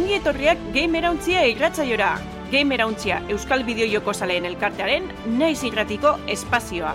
Ongi etorriak Gamerauntzia irratzaiora. Gamerauntzia Euskal Bideojoko Zaleen elkartearen naiz irratiko espazioa.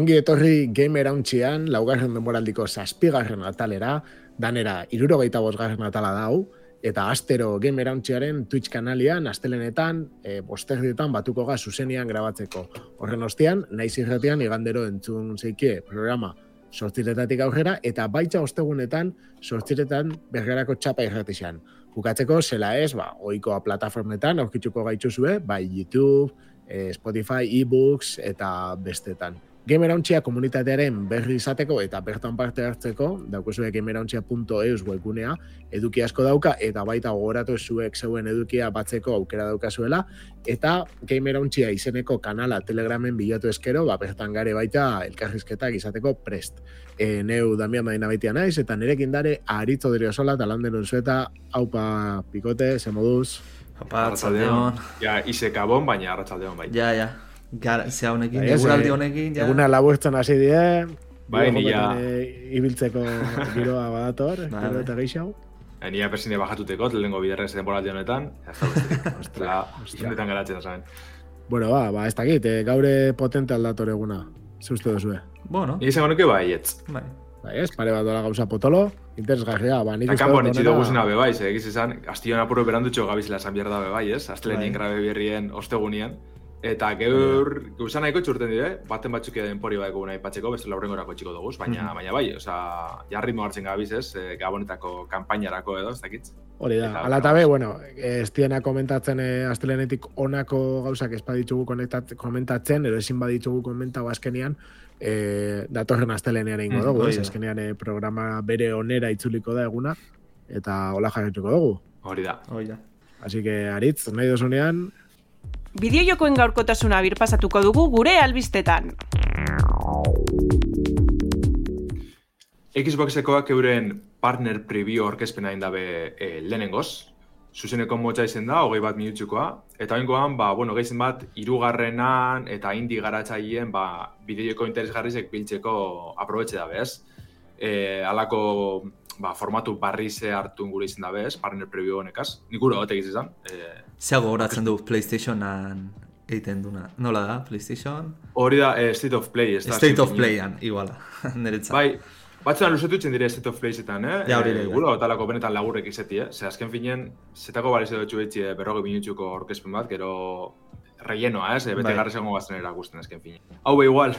Ongi etorri gamer hauntxian, laugarren denboraldiko zazpigarren atalera, danera irurogeita bosgarren atala dau, eta astero gamer hauntxiaren Twitch kanalian, astelenetan, e, bosterdietan batuko ga zuzenian grabatzeko. Horren ostean, naiz irratian igandero entzun zeikie programa sortziretatik aurrera, eta baitza ostegunetan sortziretan bergerako txapa irratixan. Bukatzeko, zela ez, ba, oikoa plataformetan, aurkitzuko gaituzue, bai YouTube, eh, Spotify, e-books eta bestetan. Gamerauntzia komunitatearen berri izateko eta bertan parte hartzeko, daukuzue gamerauntzia.eus webgunea, eduki asko dauka, eta baita gogoratu zuek zeuen edukia batzeko aukera daukazuela, eta Gamerauntzia izeneko kanala Telegramen bilatu eskero, ba, bertan gare baita elkarrizketak izateko prest. E, neu Damian Madina baitia naiz, eta nirekin dare aritzo dira sola, talanden unzueta, haupa pikote, ze moduz. Apa, Arratsaldeon. Ja, isekabon, baina arratsaldeon bai. Ja, ja. Gara, ze honekin, ez, eguraldi eh, honekin, ja. Eguna laburtzen hasi die, Bai, ni ja. jokotan, eh, ibiltzeko giroa badator, gero eta gehiago. Eh, Nia persine bajatuteko, lehenko biderrez denboraldi honetan. Ez da besterik. Ostra, honetan garatzen da zaben. Bueno, ba, ba, ez dakit, eh, gaure potente aldator eguna. Ze uste duzue? Bueno, Ni izango nuke bai, etz. bai. Bai, ez, pare bat dola gauza potolo, interesgarria, ba, nik Eta uste kanpoan dut itxido honela- guzina be bai, ze egiz izan, astion apuro berandutxo gabizela esan behar da be bai, ez? Aztelenien Bai. grabe berrien ostegunian. Eta geur, gauza nahiko txurten dire, baten batzuk denpori bai nahi patzeko, beste laurrengorako txiko dugu, baina, Mhm. baina bai, osea, ja ritmo hartzen gabiz, ez? E, gabonetako kanpainarako edo, ez dakit. Hori da, Eta- ala eta be, bueno, ez diena komentatzen eh, astelenetik onako gauzak ez konektat- komentatzen, edo ezin baditugu komentau azkenean, eh, datorren astelenean egingo Mm, dugu, hori ez? Azkenean eh, programa bere onera itzuliko da eguna, eta hola jarrituko dugu. Hori da. Hoi da. Así que, aritz, nahi dozunean, Bideojokoen gaurkotasuna birpasatuko dugu gure albistetan. Xboxekoak euren partner preview orkezpena indabe e, lehenengoz. Zuzeneko motza izen da, hogei bat minutsukoa. Eta oingoan, ba, bueno, gehien bat, irugarrenan eta indi garatzaileen ba, bideoko interesgarrizek biltzeko aprobetxe da bez. E, alako ba, formatu barrize hartu gure izan da bez, partner preview honekaz. Nik gure bat egiz izan. E, Zeago horatzen du PlayStationan egiten duna. Nola da, PlayStation? hori da, e, State of Play. Ez da, State of. Playan, iguala. Niretzat. Bai, batzuan luzetutzen dire State of Playetan, eh? Ja, hori da, Eh, ja. Guro, talako benetan lagurrek izeti, eh? Ze azken finen, zetako balize dut etxi berroge minutxuko orkezpen bat, gero rellenoa? Eh? Bete Bai. garri zengo gazten erakusten azken finen. Hau igual,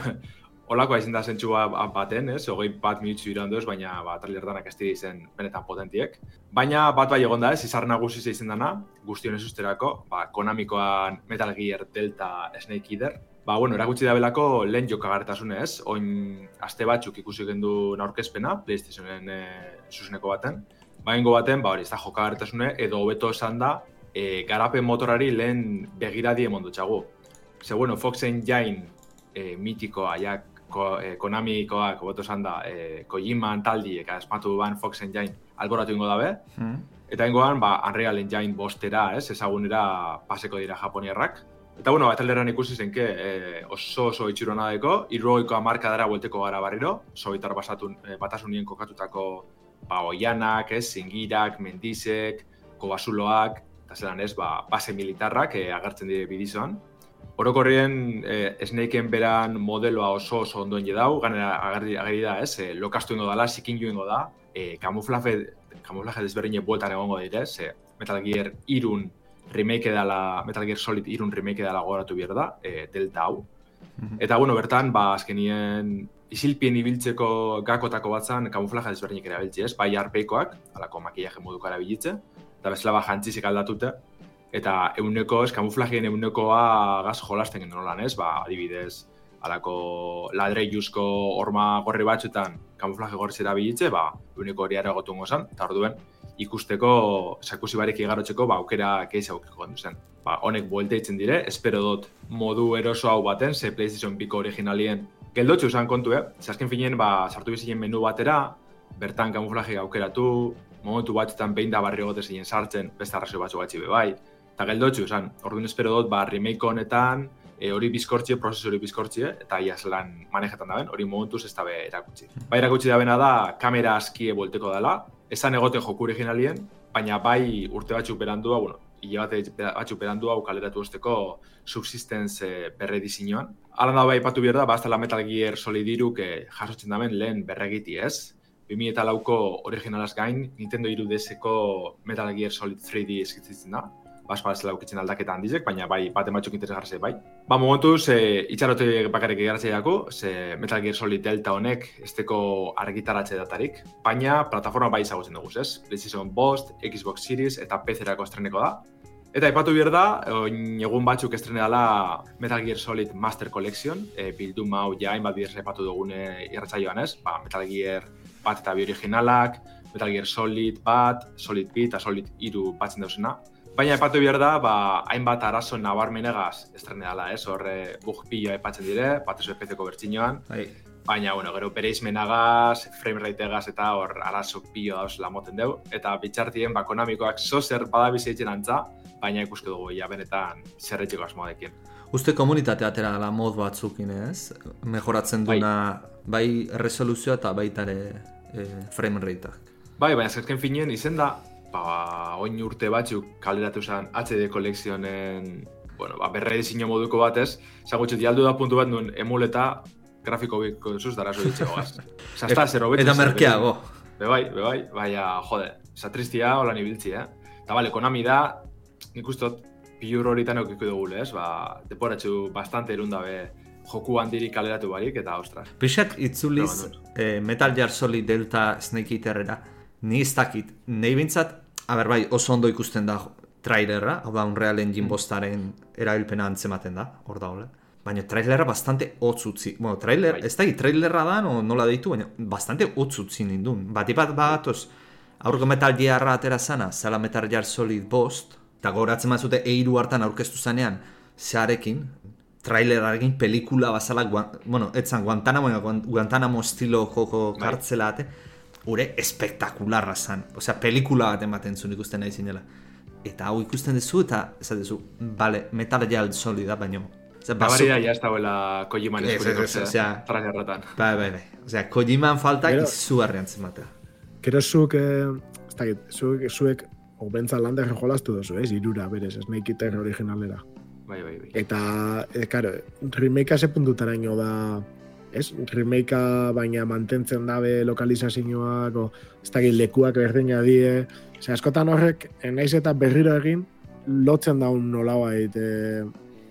Olakoa izin da zentsua baten, ez? Hogei bat minutxu irandoz, baina ba, trailerdanak ez izen benetan potentiek. Baina bat bai egon da ez, izar nagusi izan dana, guztion ez usterako, ba, Konamikoan Metal Gear Delta Snake Eater, Ba, bueno, erakutsi da belako lehen jokagarretasunez, oin aste batzuk ikusi gendu aurkezpena PlayStationen e, zuzeneko baten. Baingo baten, ba hori, ez da jokagarretasune, edo hobeto esan da, e, garapen motorari lehen begiradi emon dutxagu. Ze, bueno, Fox Engine e, mitikoa, ja, ko, e, Konamikoak, hobeto esan da, e, Kojiman taldiek asmatu ban Fox Engine alboratu ingo dabe, Hmm? Eta ingoan, ba, Unreal Engine bostera, ez, ezagunera paseko dira japoniarrak. Eta, bueno, bat ikusi zenke e, oso oso itxurona daiko, irrogoiko amarka dara buelteko gara barriro, sobitar basatun, e, batasunien kokatutako ba, oianak, ez, zingirak, mendizek, kobasuloak, eta zelan ez, ba, base militarrak e, agertzen dire bidizoan. Orokorrien e, Snakeen beran modeloa oso oso ondoen jedau, ganera agerri, ageri da, ez, e, lokastu ingo dala, zikin ingo da, e, kamuflaje, kamuflaje desberdine bueltan egongo dire, ze Metal Gear irun remake dela, Metal Gear Solid irun remake dela gogoratu behar da, e, Delta hau. Mhm. Eta, bueno, bertan, ba, azkenien isilpien ibiltzeko gakotako batzan kamuflaje desberdinik erabiltzi ez, bai arpeikoak, alako makillaje moduko erabilitze, eta bezala ba jantzizik aldatute, eta euneko, ez, kamuflageen eunekoa gaz jolasten genuen lan ez, ba, adibidez, alako ladreiluzko horma gorri batzutan kamuflaje gorri erabilitze, ba, euneko hori aragotu zan, eta orduen, ikusteko sakusi barek igarotzeko ba, aukera keiz aukiko gendu zen. Ba, honek buelte itzen dire, espero dut modu eroso hau baten, ze PlayStation 2 originalien Geldotxu esan kontu, eh? Ze azken finean, ba, sartu bizien menu batera, bertan kamuflaje aukeratu, momentu batzutan behin da barri gote zein sartzen, beste arrazio batzu batzi be bai. Eta geldotxu esan, orduan espero dut, ba, remake honetan, e, hori bizkortzie, prozesu hori bizkortzie, eta ia zelan manejetan daben, hori momentuz ez dabe erakutsi. Bai erakutsi dabena da, kamera askie bolteko dela, esan egoten joku originalien, baina bai urte batzuk berandua, bueno, hile bate batzuk berandua kaleratu osteko subsistence eh, berre disinoan. Alan da bai patu behar da, bazta la Metal Gear Solid iruk eh, jasotzen daben lehen berregiti ez. 2000 eta lauko originalaz gain, Nintendo 3DS-eko Metal Gear Solid 3D eskitzen da. Baspa ez laukitzen aldaketa handizek, baina bai, bat ematzuk interesgarze bai. Ba, momentuz, e, itxarote bakarrik egaratze dago, ze Metal Gear Solid Delta honek esteko argitaratze datarik, baina plataforma bai izagotzen dugu, ez? PlayStation Bost, Xbox Series eta PC-erako estreneko da. Eta ipatu behar da, egun batzuk estrene Metal Gear Solid Master Collection, e, bildu mau ja hainbat bidez repatu dugune irratzaioan ez, ba, Metal Gear bat eta bi originalak, Metal Gear Solid bat, Solid B eta Solid iru batzen dauzena. Baina epatu behar da, ba, hainbat arazo nabarmenegaz estrene dela, ez? Horre bug pila epatzen dire, bat ez PC-ko bertxinoan. Bai. Baina, bueno, gero bere izmenagaz, frame eta hor arazo pilo dauz lamoten deu. Eta bitxartien, ba, konamikoak zozer badabizeitzen antza, baina ikuske dugu, ja, benetan, zerretxeko asmoadekin. Uste komunitate atera dela mod batzukin ez? Mejoratzen Bai. duna bai, resoluzioa eta baita ere e, frame rateak. Bai, baina zerken finien izen da, ba, oin urte batzuk kaleratu zen HD kolekzionen, bueno, ba, berre disino moduko batez, zagutxe dialdu da puntu bat nuen emuleta grafiko biko zuz dara zo ditxego gaz. Da, zer hobetu. Eta merkeago. Be bai, be bai, baina, jode, zatristia hola ibiltzi, eh? Eta bale, Konami da, nik ustot, pilur horitan eukiko dugu, ez? Ba, deporatxu bastante erundabe joku handirik kaleratu barik, eta ostras. Pixat itzuliz eh, Metal Gear Solid Delta Snake Eaterera, ni ez dakit, nahi bintzat, aber bai, oso ondo ikusten da trailerra, hau da Unreal Engine bostaren erabilpena antzematen da, hor da hola. Baina trailerra bastante hotz utzi. Bueno, trailer, Bai. ez da, trailerra da, no, nola deitu, baina bastante hotz utzi nindun. Bati bat batoz, aurko Metal Gearra atera zana, zala Metal Gear Solid bost, eta goratzen mazute eiru hartan aurkeztu zanean, zearekin, trailerarekin pelikula bazala, guan, bueno, etzan Guantanamo, Guantanamo estilo joko Bai. kartzela ate, ure espektakularra zan. Osea, pelikula bat ematen zuen ikusten nahi zinela. Eta hau ikusten duzu eta ez duzu, bale, Metal Gear Solid da, baino. Osea, Eta bazu- da, ja ez dagoela Kojiman Ez, ez, ez, osea-. Bai, bai, bai. Osea, Kojiman falta Gero- izugarrian zematea. Gero zuk, eh, ez dakit, zuek, zuek obentza lander jolastu duzu, ez? Irura, berez, Snake Eater originalera. Bai, bai, bai. Eta, e, karo, remakea ze puntutara ino da, ez? Remakea baina mantentzen dabe lokalizazioak, o, ez dakit, lekuak berdina die. Ose, askotan horrek, eh, naiz eta berriro egin, lotzen daun nolabait, e,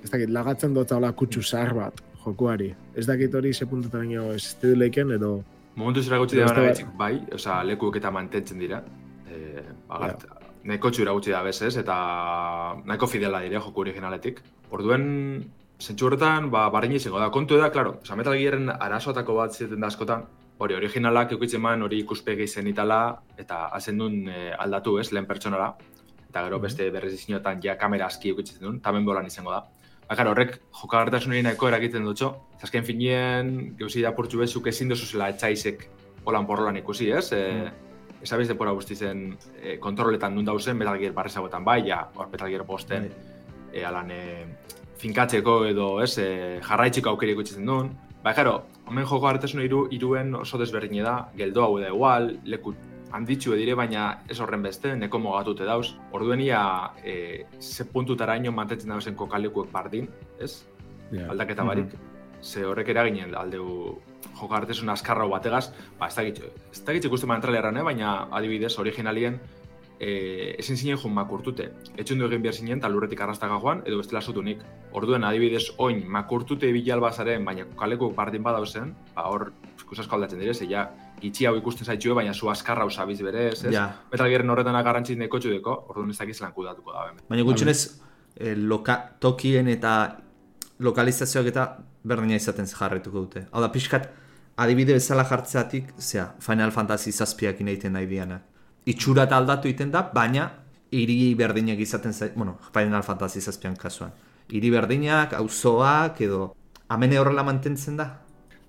ez dakit, lagatzen dut hola kutsu zahar bat, jokuari. Ez dakit hori ze puntutara ino ez leiken, edo, Momentu zera gutxi da bat- bai, osea, lekuek eta mantentzen dira. E, agart, Nahiko txura gutxi da bezez, eta nahiko fidela dire joku originaletik. Orduen, zentsu horretan, ba, barrein izango da. Kontu da, klaro, osea, Metal Gearren arazoatako bat zieten da askotan, hori originalak eukitzen man, hori ikuspegi zen itala, eta hazen duen e, aldatu ez, lehen pertsonara. Eta gero beste berrez dizinotan ja kamera aski eukitzen duen, tamen bolan izango da. Ba, claro, horrek jokagartasunari nahiko eragiten dutxo. Azken finien, gauzi da portzu bezuk ezin dozu zela etxaizek holan porrolan ikusi, ez? E, Ez abiz depora guzti zen e, kontroletan nun dauzen, Metal Gear barrezagoetan bai, ja, hor Metal Gear posten, e, alan e, finkatzeko edo, ez, e, jarraitzeko aukeri ikutzen duen. Ba, jaro, hemen joko hartasuna iru, iruen oso desberdine da, geldo hau da igual, leku handitxu dire, baina ez horren beste, neko mogatute dauz. Orduen ia, e, ze puntutara ino mantentzen dauzen kokalekuek bardin, ez? ja. aldaketa barik. Ze horrek eraginen aldeu joko artesun askarra bategaz, ba, ez dakit, ez dakit ikusten man traileran, eh? baina adibidez, originalien, e, ezin zinen joan makurtute. Etxun du egin behar zinen, eta lurretik arrastaga joan, edo bestela sotunik. Orduen, adibidez, oin, makurtute bilal bazaren, baina kaleko bardin badauzen, ba, hor, ikusasko aldatzen dire, ze ja, gitxi hau ikusten zaitxue, baina zu askarra usabiz berez, ez? Ja. Metal Gearren horretan garrantzit neko txudeko, orduan ez dakiz lan kudatuko da, hemen. Baina gutxenez, eh, loka, tokien eta lokalizazioak eta berdina izaten jarretuko dute. Hau da, pixkat, adibide bezala jartzeatik, zea, Final Fantasy zazpiak egiten nahi dianak. Itxura eta aldatu egiten da, baina hiri berdinak izaten zait, bueno, Final Fantasy zazpian kasuan. Hiri berdinak, auzoak edo, amene horrela mantentzen da?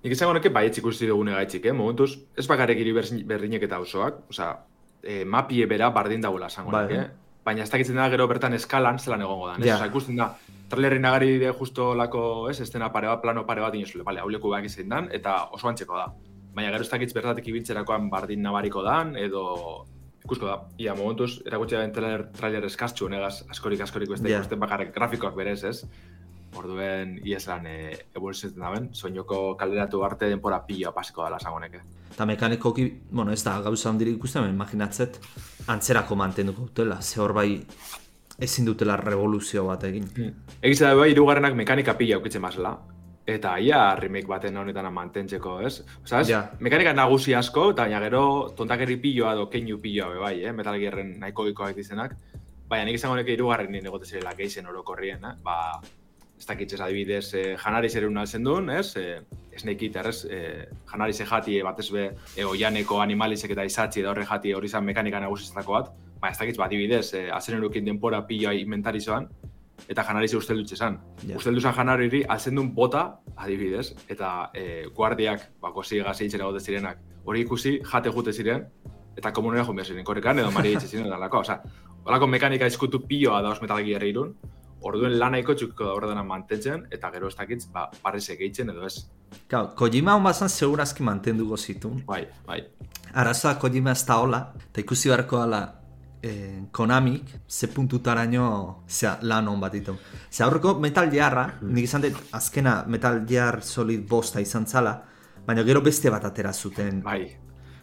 Nik izango nuke baietz ikusi dugune gaitzik, eh? Momentuz, ez bakarrik hiri berdinek eta osoak, osea, e, mapie bera bardin dagoela esango Bai. nuke. Baina ez dakitzen da gero bertan eskalan zelan egongo da. Ja. Osea, ikusten da, trailerri nagari de justo lako, ez, estena pare bat, plano pare bat inozule, bale, hau leku behak izan dan, eta oso antzeko da. Baina gero ez dakitz bertatik ibiltzerakoan bardin nabariko dan, edo ikusko da. Ia, momentuz, erakutsi den trailer, trailer eskastxu, negaz, askorik, askorik beste Ja. ikusten bakarrik grafikoak berez, ez? Orduen, ieslan, e, evoluzioetan daben, soinoko kaleratu arte denpora pila pasiko dela esango neke. Eta mekanikoki, bueno, ez da gauza handirik ikusten, imaginatzet, antzerako mantenduko dutela, ze hor bai ezin dutela revoluzio bat egin. Egiz da bai, irugarrenak mekanika pila aukitzen mazela. Eta ia remake baten honetan mantentzeko, ez? Osa, ez? Ja. Mekanika nagusi asko, eta baina gero tontakeri piloa edo keinu piloa be bai, eh? Metal Gearren nahiko ikoak dizenak. Baina nik izango neke irugarren nien egote zirela geixen orokorrien, eh? Ba, ez dakitzez adibidez, eh, janari zer altzen duen, ez? Eh, Snake Eater, ez? Eh, janari ze jati batez be, e, oianeko animalizek eta izatzi edo horre jati hori zan mekanika nagusizatako bat. Ba, ez dakitz, ba, adibidez, eh, azenerukin denpora piloa inventarizoan, eta janari ze usteldu txesan. Ja. Usteldu zan janariri altzen duen bota, adibidez, eta e, guardiak, bako ziga zeitzen egote zirenak, hori ikusi, jate jute ziren, eta komunera joan behar ziren, korrekan edo mari ditze ziren, eta lako, oza, holako mekanika izkutu pioa da Metal Gear irun, orduen lanaiko txukiko da horretana mantentzen, eta gero ez dakitz, ba, barrezek gehitzen edo ez. Claro, Kojima hon bazan segurazki mantenduko zitun. Bai, bai. Arazoa Kojima ez da hola, eta ikusi beharko ala eh, Konamik, ze puntutaraino zea, lan hon bat ditu. Ze aurreko Metal Gearra, nik izan dut azkena Metal Gear Solid bosta izan zala, baina gero beste bat atera zuten. Bai.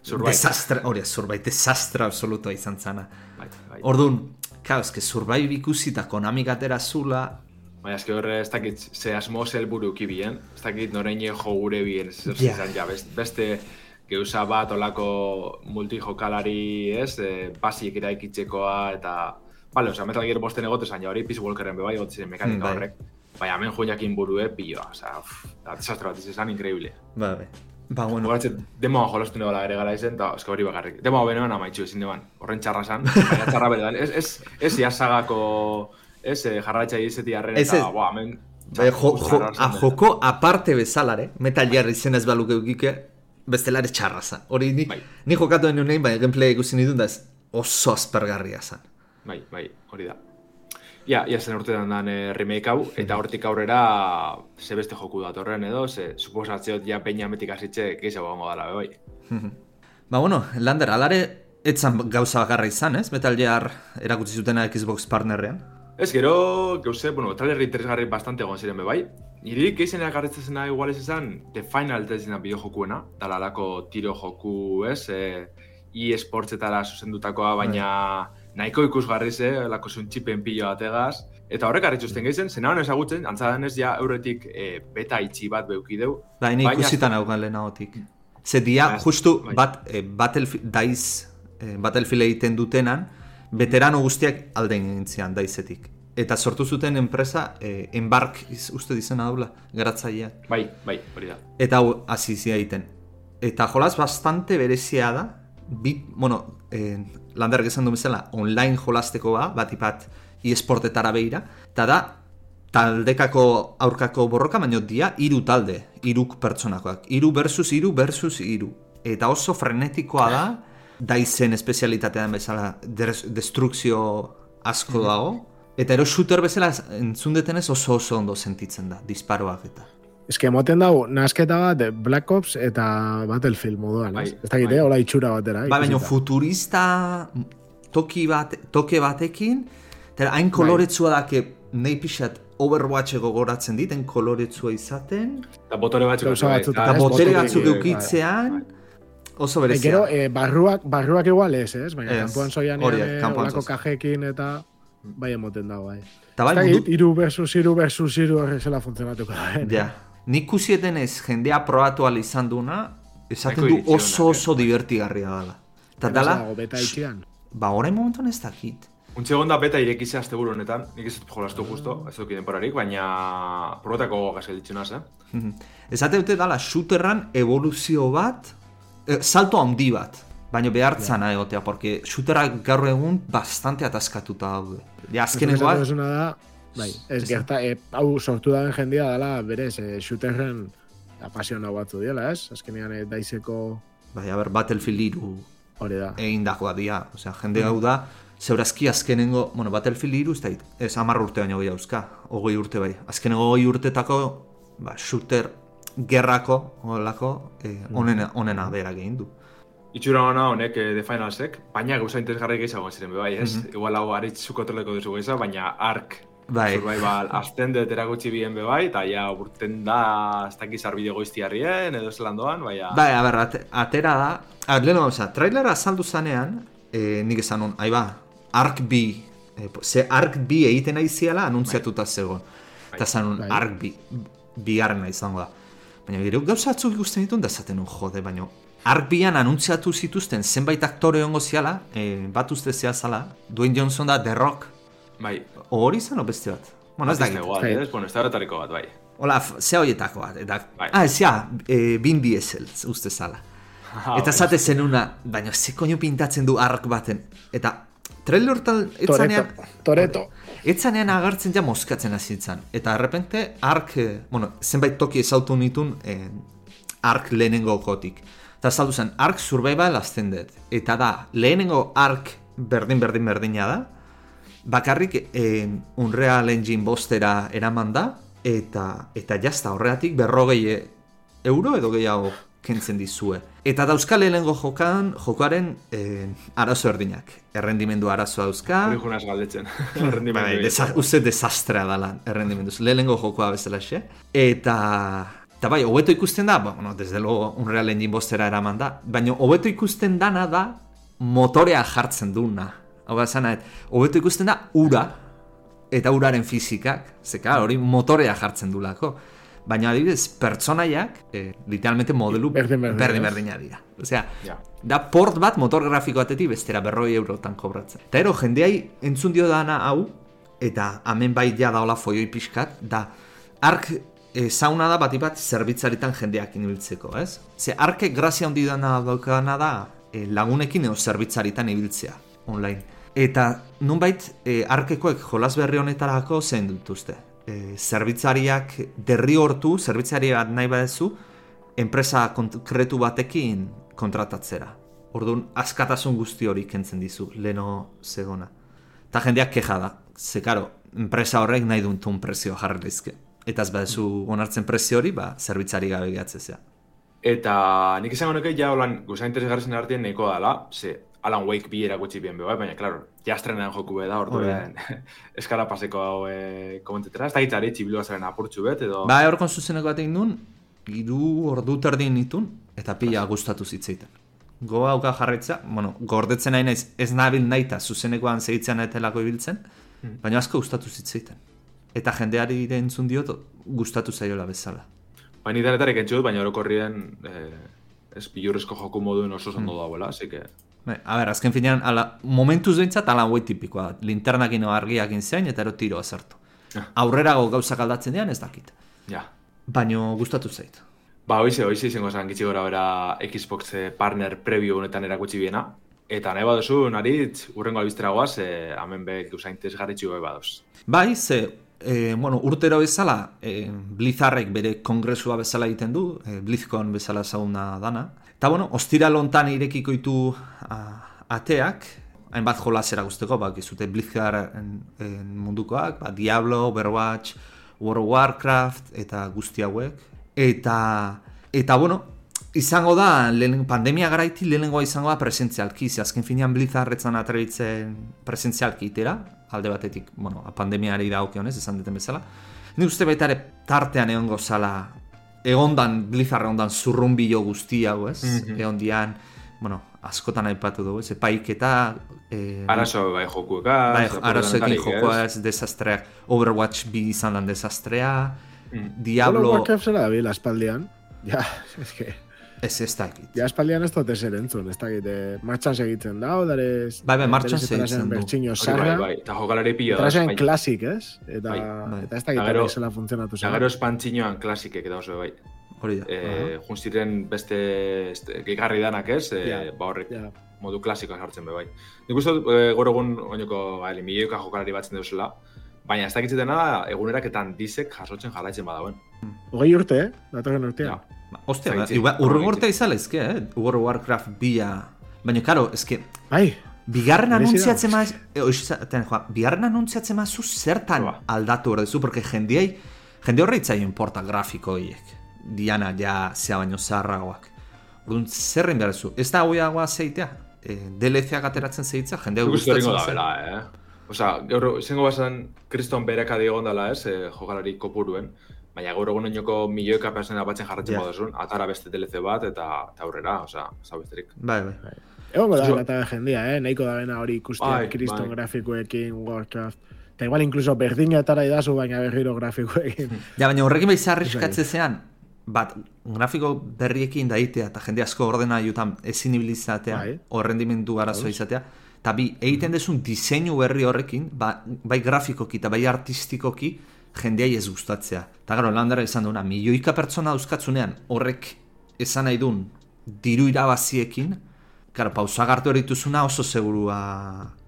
Zurbait. Desastre, hori, zurbait, desastre absolutoa izan zana. Bai, bai. Orduan, claro, eske Survive ikusi eta Konamik atera zula, Baina eske horre ez dakit ze asmo helburu kibien, ez dakit noreine jo gure bien, ez zer Ja. beste geuza bat olako multijokalari, ez, e, basik eraikitzekoa, eta, bale, oza, Metal Gear bosten egote zain, hori Peace Walkerren bebai egote ziren mekanika Mm, bai. horrek, baina hemen joiakin burue piloa, oza, uff, da, desastre bat izan, increíble. ba, be. Ba, bueno, Bueno, demoa jolastu nebala ere gara izen, eta eske hori bakarrik. Demoa benean amaitxu ezin deban, horren txarra zan, baina txarra beredan. Ez, ez, ez iazagako, ez, eh, jarraitza izeti arren, Ez, eta, ez. boa, hemen... Bai, jo, jo, a, joko aparte bezalare, Metal Gear izen ez baluke eukike, bestelare txarra zan. Hori ni, Bai. ni jokatu den honein, baina gameplay ikusi nituen da ez oso aspergarria zan. Bai, bai, hori da. Ja, ia zen urtean dan eh, remake hau, eta hortik aurrera ze beste joku datorren edo, ze suposatzeot ja peina metik hasitxe gehiago gongo dala, be, bai. Ba, bueno, Lander, alare, etzan gauza bakarra izan, ez? Metal Gear erakutsi zutena Xbox partnerrean. Ez, gero, gauze, bueno, trailer interesgarri bastante egon ziren bai. Niri gehizena ekarritzen zena igual ez izan, The Final tezina bideo jokuena, dala tiro joku, ez, e, e-sportsetara zuzendutakoa, baina nahiko ikusgarri ze, lako zuntxipen pilo bategaz. Eta horrek arritxusten gehizen, zena hon ezagutzen, antzadanez ja euretik e, beta itxi bat beukideu. Ba, ni Baina- ikusitan haugan lehenagotik. Ze dia, Ba, justu, bai. bat, eh, Battlefield, daiz, eh, Battlefield egiten dutenan, veterano guztiak alde egin zian daizetik. Eta sortu zuten enpresa, eh, Embark, iz- uste dizena daula, garatzaileak. Bai, bai, hori da. Eta hau hasi egiten. Eta jolaz bastante berezia da, bit, bueno, eh, lander esan du bezala, online jolasteko ba, bat ipat esportetara behira, eta da, taldekako aurkako borroka, baino dia, hiru talde, hiruk pertsonakoak. Hiru versus hiru versus hiru. Eta oso frenetikoa da, daizen espezialitatea den bezala, des- destrukzio asko dago, eta ero shooter bezala entzun detenez oso oso ondo sentitzen da, disparoak eta. Ez que moten dago, nasketa bat Black Ops eta Battlefield moduan, ez? Bai, Ez dakit, bai. eh, hola itxura batera. Ba, baina futurista toki bat, toke batekin, eta Bai. hain koloretsua da, que nahi pixat Overwatch gogoratzen diten koloretsua izaten, Eta botore batzuk. Bai, eta- botorik, batzuk bai, eukitzean, oso E, berezia. gero, eh, barruak, barruak igual ez, ez? Baina kanpoan zoian eh, kanpoan olako kajekin eta bai emoten dago, bai. Eta bai, mundu, iru versus iru versus iru horrek zela funtzionatuko da. ja. Nik usieten ez jendea probatu al izan duna, esaten du oso iritsionak, oso divertigarria dala. Eta Dala, beta itxian. ba, orain momentuan ez dakit. Untxe egon da beta irekizea azte buru honetan, nik ez dut jolastu justo, ez dut denporarik, baina probetako gazke ditxunaz, eh? Esate dute dala shooterran evoluzio bat, eh, salto handi bat, baina behartzana egotea, porque shooterrak gaur egun bastante ataskatuta daude. Ja, azkenekoa, Esaten duzuna da, bai, ez Ez- gerta, eh, hau sortu daren jendia dela, berez, eh, shooterren apasionau batzu diela, ez? Azkenean eh, daizeko Bai, a ber, Battlefield iru hori da. egindakoa dia. Osea, jende hau da, zeurazki azkenengo, bueno, Battlefield iru, ez da, ez amarr urte baino gehiago euska, hogei urte bai. Azkenengo hogei urtetako, ba, shooter gerrako, holako, eh, onena, onena bera egin du. Itxura hona honek eh, The Finalsek, baina gauza interesgarri gehiago ziren, bai, ez? Mhm. Igual hau aritzu kontroleko duzu geza, baina Ark Bai, Survival azten dut erakutsi bien be bai, eta ja urten da ez dakiz arbide goiztiarrien, edo zelan doan, baina... bai, a ber, ate- atera da, a ber, lehenu gauza, trailera azaldu zanean, eh, nik esan hon, aiba, Ark B, eh, po- ze Ark B egiten nahi ziala anuntziatuta zegoen. Eta zan hon, Bai. Ark B, bigarrena izango da. Baina gero gauza atzuk ikusten ditun da zaten hon jode, baina Ark Bian anuntziatu zituzten zenbait aktore ongo ziala, eh, bat uste zela, Dwayne Johnson da The Rock, Bai, hori izan o beste bat? Bueno, ez da Bai. ez? Bueno, ez da horretariko bat, bai. Hola, f- ze horietako bat, eta... Bai. Ah, ez ja, e, Vin Diesel, uste zala. Ah, eta zate zenuna, baina ze koinu pintatzen du ark baten. Eta trailer hortan etzanean, Toreto. etzanean agertzen ja moskatzen hasi zitzan. Eta errepente ark, eh, bueno, zenbait toki ezautu nitun eh, ark lehenengo kotik. Eta saldu zen, ark survival azten dut. Eta da, lehenengo ark berdin berdin berdina da, bakarrik eh, Unreal Engine bostera eraman da, eta, eta jazta horregatik berrogei euro edo gehiago kentzen dizue. Eta dauzka lehenengo jokan, jokoaren eh, arazo erdinak. Errendimendu arazoa dauzka. Hori junaz galdetzen. Rendimendu Bai, desa, uste desastrea dala errendimenduz. Lehenengo jokoa bezala xe. Eta, eta bai, hobeto ikusten da, ba, bueno, desde luego Unreal Engine bostera eraman da, baina hobeto ikusten dana da motorea jartzen duna. Hau da, zana, hobeto ikusten da ura, eta uraren fizikak, zeka hori motorea jartzen dulako. Baina adibidez, pertsonaiak, eh, literalmente modelu Berdin berdin, berdina dira. Osea, Ja. da port bat motor grafiko batetik bestera berroi eurotan kobratzen. Eta ero, jendeai entzun dio dana hau, eta hemen bai ja daola foioi pixkat, da ark e, zauna da bati bat zerbitzaritan jendeak ibiltzeko, ez? Ze arkek grazia handi dana daukana da e, lagunekin edo zerbitzaritan ibiltzea, online. Eta nunbait e, arkekoek jolas berri honetarako zen dituzte. E, zerbitzariak derrigortu, zerbitzari bat nahi badezu, enpresa konkretu batekin kontratatzera. Orduan, askatasun guzti hori kentzen dizu, leno zegona. Eta jendeak keja da. Ze, karo, enpresa horrek nahi duntun prezio jarri. Eta ez badezu onartzen prezio hori, ba, zerbitzari gabe gehatzezea. Eta nik izango nuke ja holan guza interesgarrisen artean nahiko dala, ze Alan Wake bi erakutsi bien be, bai, baina, klaro, ja estrenan joku be da, orduen eskara paseko hau e, komentetera, ez da gitzari txibilua zaren apurtxu bet, edo... Ba, horkon zuzeneko bat egin duen, iru ordu terdin nitun, eta pila gustatu zitzeiten. Goa hauka jarraitza, bueno, gordetzen nahi naiz, ez nabil nahi eta zuzenekoan zehitzen etelako ibiltzen, baina asko gustatu zitzeiten. Eta jendeari entzun diot, gustatu zaiola bezala. Baina ni denetarik entzu dut, baina orokorrien eh, ez bilurrezko joku moduen oso zondo dauela, así que... Bai, a ber, azken finean, ala, momentuz behintzat ala hoi tipikoa. Linternakin argiakin zein eta ero tiroa sartu. Ah. Aurrerago gauzak aldatzen dian ez dakit. Ja. Baino gustatu zait. Ba, hoize, hoize izango zen gitxi gora bera Xbox eh, partner preview honetan erakutsi biena. Eta nahi baduzu, naritz, urrengo albistera goaz, eh, hemen be gauza interesgarritxu bai badoz. Bai, ze, e, bueno, urtero bezala, e, Blizzarrek bere kongresua bezala egiten du, e, BlizzCon bezala zauna dana. Eta bueno, ostira lontan irekiko ditu ateak, hainbat jolasera guzteko, bak, izute Blizzard mundukoak, ba, Diablo, Overwatch, World of Warcraft, eta guzti hauek. Eta, eta bueno, izango da, lehen, pandemia garaiti lehenengoa izango da presentzialki, ze azken finean Blizzarretzan atrebitzen presentzialki itera, alde batetik, bueno, pandemiari da honez, esan duten bezala. Ni uste baita ere tartean egongo zala, egondan, Blizzard egondan zurrumbilo guzti hau, ez? Mhm. Egon dian, bueno, askotan aipatu dugu, ez? Epaiketa... E, Arazo bai jokueka... bai, arazoekin jokoa ez desastreak, Overwatch bi izan dan desastrea, Mm. Diablo... World of Warcraft zera dabil, aspaldian. Ja, es que... Ez ez dakit. Ja, aspaldian ez dut ezer entzun, ez dakit, eh, martxan segitzen da, odarez... Bai, bai, martxan segitzen du. Bertxinio Bai, sarra, bai, eta jokalari pila eta da. bai. klasik, ez? Eta, Bai, bai. eta ez dakit, Eta gero- gero, funtzionatu Eta zen. gero espantzinoan klasikek eta oso bai. Hori da. Eh, junziren beste este, gehigarri danak ez, eh, Ja. ba horrek Ja, modu klasikoa sartzen be bai. Nik uste dut, eh, gaur egun oinoko, ba, milioika jokalari batzen deuzela, Baina ez dakitzitena eguneraketan disek jasotzen jarraitzen badauen. Hogei urte, eh? Datorren urtean. Ja. Ostia, ba, igual, urrun horregatik. urte izala ezke, eh? World of Warcraft bia... Baina, karo, ezke, Bai, bigarren anuntziatzen da. maz... E, oizaten, joa, bigarren anuntziatzen mazu zertan Ba. aldatu hor dezu, porque jendiei, jende horre itzaio importa grafiko horiek. Diana ja zea baino zaharragoak. Orduan, zerren behar zu? Ez da hoiagoa zeitea? E, DLC-ak ateratzen zeitza, jende gustatzen da, zen. bela, eh? Osa, gaur, izango bazen kriston bereka digon dela, ez, eh, jokalari kopuruen, baina gaur egun oinoko milioika persona batzen jarratzen Ja. yeah. atara beste DLC bat, eta, eta aurrera, ez da besterik. Bai, bai. egongo da, Zu- lata jendia, eh? Nahiko da bena hori ikustea, Bai, kriston bai. grafikoekin, Warcraft. Eta igual incluso berdina atara idazu, baina berriro grafikoekin. Ja, baina horrekin behiz arriskatze zean, bat, grafiko berriekin daitea, eta jende asko ordena jutan ezin ibilizatea, Bai. o rendimendu arazoa izatea, eta bi, egiten dezun diseinu berri horrekin, ba, bai grafikoki eta bai artistikoki, jendeai ez gustatzea. Eta gero, landara esan duena, milioika pertsona dauzkatzunean, horrek esan nahi duen diru irabaziekin, Karo, pausa hartu erituzuna oso segurua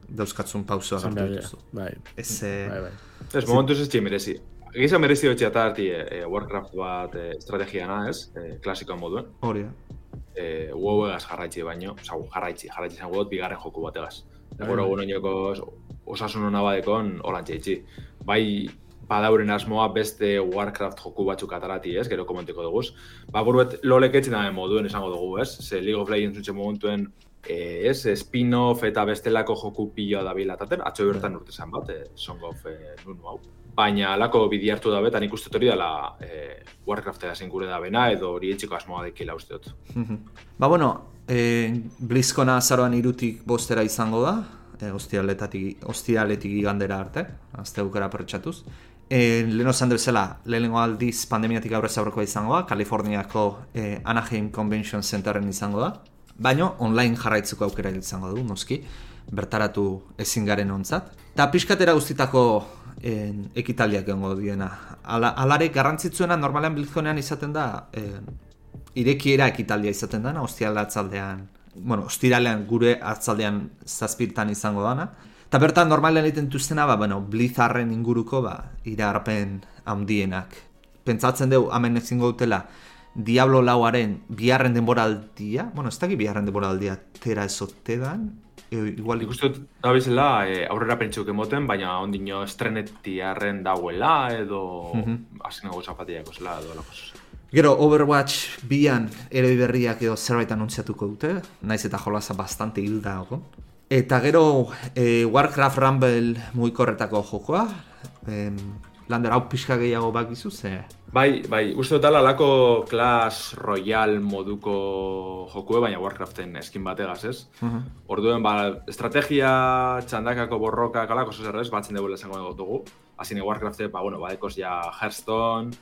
dauzkatzun pausa hartu dituzu. Bai, Ez, eh, bai, bai. Ez, momentuz ez txin merezi. Giza merezi hotxe eta harti e, Warcraft bat e, estrategiana, ez, e, klasikoan moduen. hori da. E, WoW egaz jarraitzi baino, oza, jarraitzi, jarraitzi zango dut bigarren joku bat egaz. Bai, Gero bai. oinoko osasun hona badekon, holan txaitzi. Bai, badauren asmoa beste Warcraft joku batzuk atarati, ez, gero komenteko dugu. Ba, buruet lolek etxin da moduen esango dugu, ez? Ze League of Legends utxe momentuen eh, ez, spin-off eta bestelako joku piloa da bilataten, atzo bertan urte zan bat, eh, Song of eh, Nunu hau. Baina alako bidi hartu da betan ikuste hori dela eh, Warcraft da gure da bena, edo hori etxiko asmoa dekila uste dut. Mhm. Ba, bueno, e, Blizkona azaroan irutik bostera izango da, e, ostialetatik, ostialetik igandera arte, azte aukera pertsatuz. E, lehen osan bezala, lehenengo aldiz pandemiatik aurrez aurrekoa izango da, Kaliforniako e, Anaheim Convention Centeren izango da, baino online jarraitzeko aukera izango du, noski, bertaratu ezin garen ontzat. Eta pixkatera guztitako en, ekitaldiak egongo diena. Ala, alare garrantzitsuena normalean Blizkonean izaten da, en, irekiera ekitaldia izaten dana, ostiala atzaldean, bueno, ostiralean gure atzaldean zazpirtan izango dana. Eta bertan normalean egiten dituztena, ba, bueno, Blizzarren inguruko, ba, iragarpen handienak. Pentsatzen dugu, hemen ezingo dutela, Diablo lauaren biharren denboraldia, bueno, ez dakit biharren denboraldia tera ezote dan, e, igual dut, da bezala, e, aurrera pentsuk emoten, baina ondino estrenetiarren dauela, edo mm. -hmm. asin nago zapatiako zela, edo alako zuz. Gero Overwatch bian ere berriak edo zerbait anuntziatuko dute, naiz eta jolaza bastante hilda egon. Eta gero e, Warcraft Rumble mugikorretako jokoa, em, lander hau pixka gehiago bakizu, ze... Bai, bai, uste dut ala alako Clash Royale moduko jokue, baina Warcraften eskin bategaz, ez? Mhm. Orduen, ba, estrategia, txandakako borroka, kalako zuzerrez, batzen dugu esango dugu. Azine Warcrafte, ba, bueno, badekoz ja Hearthstone,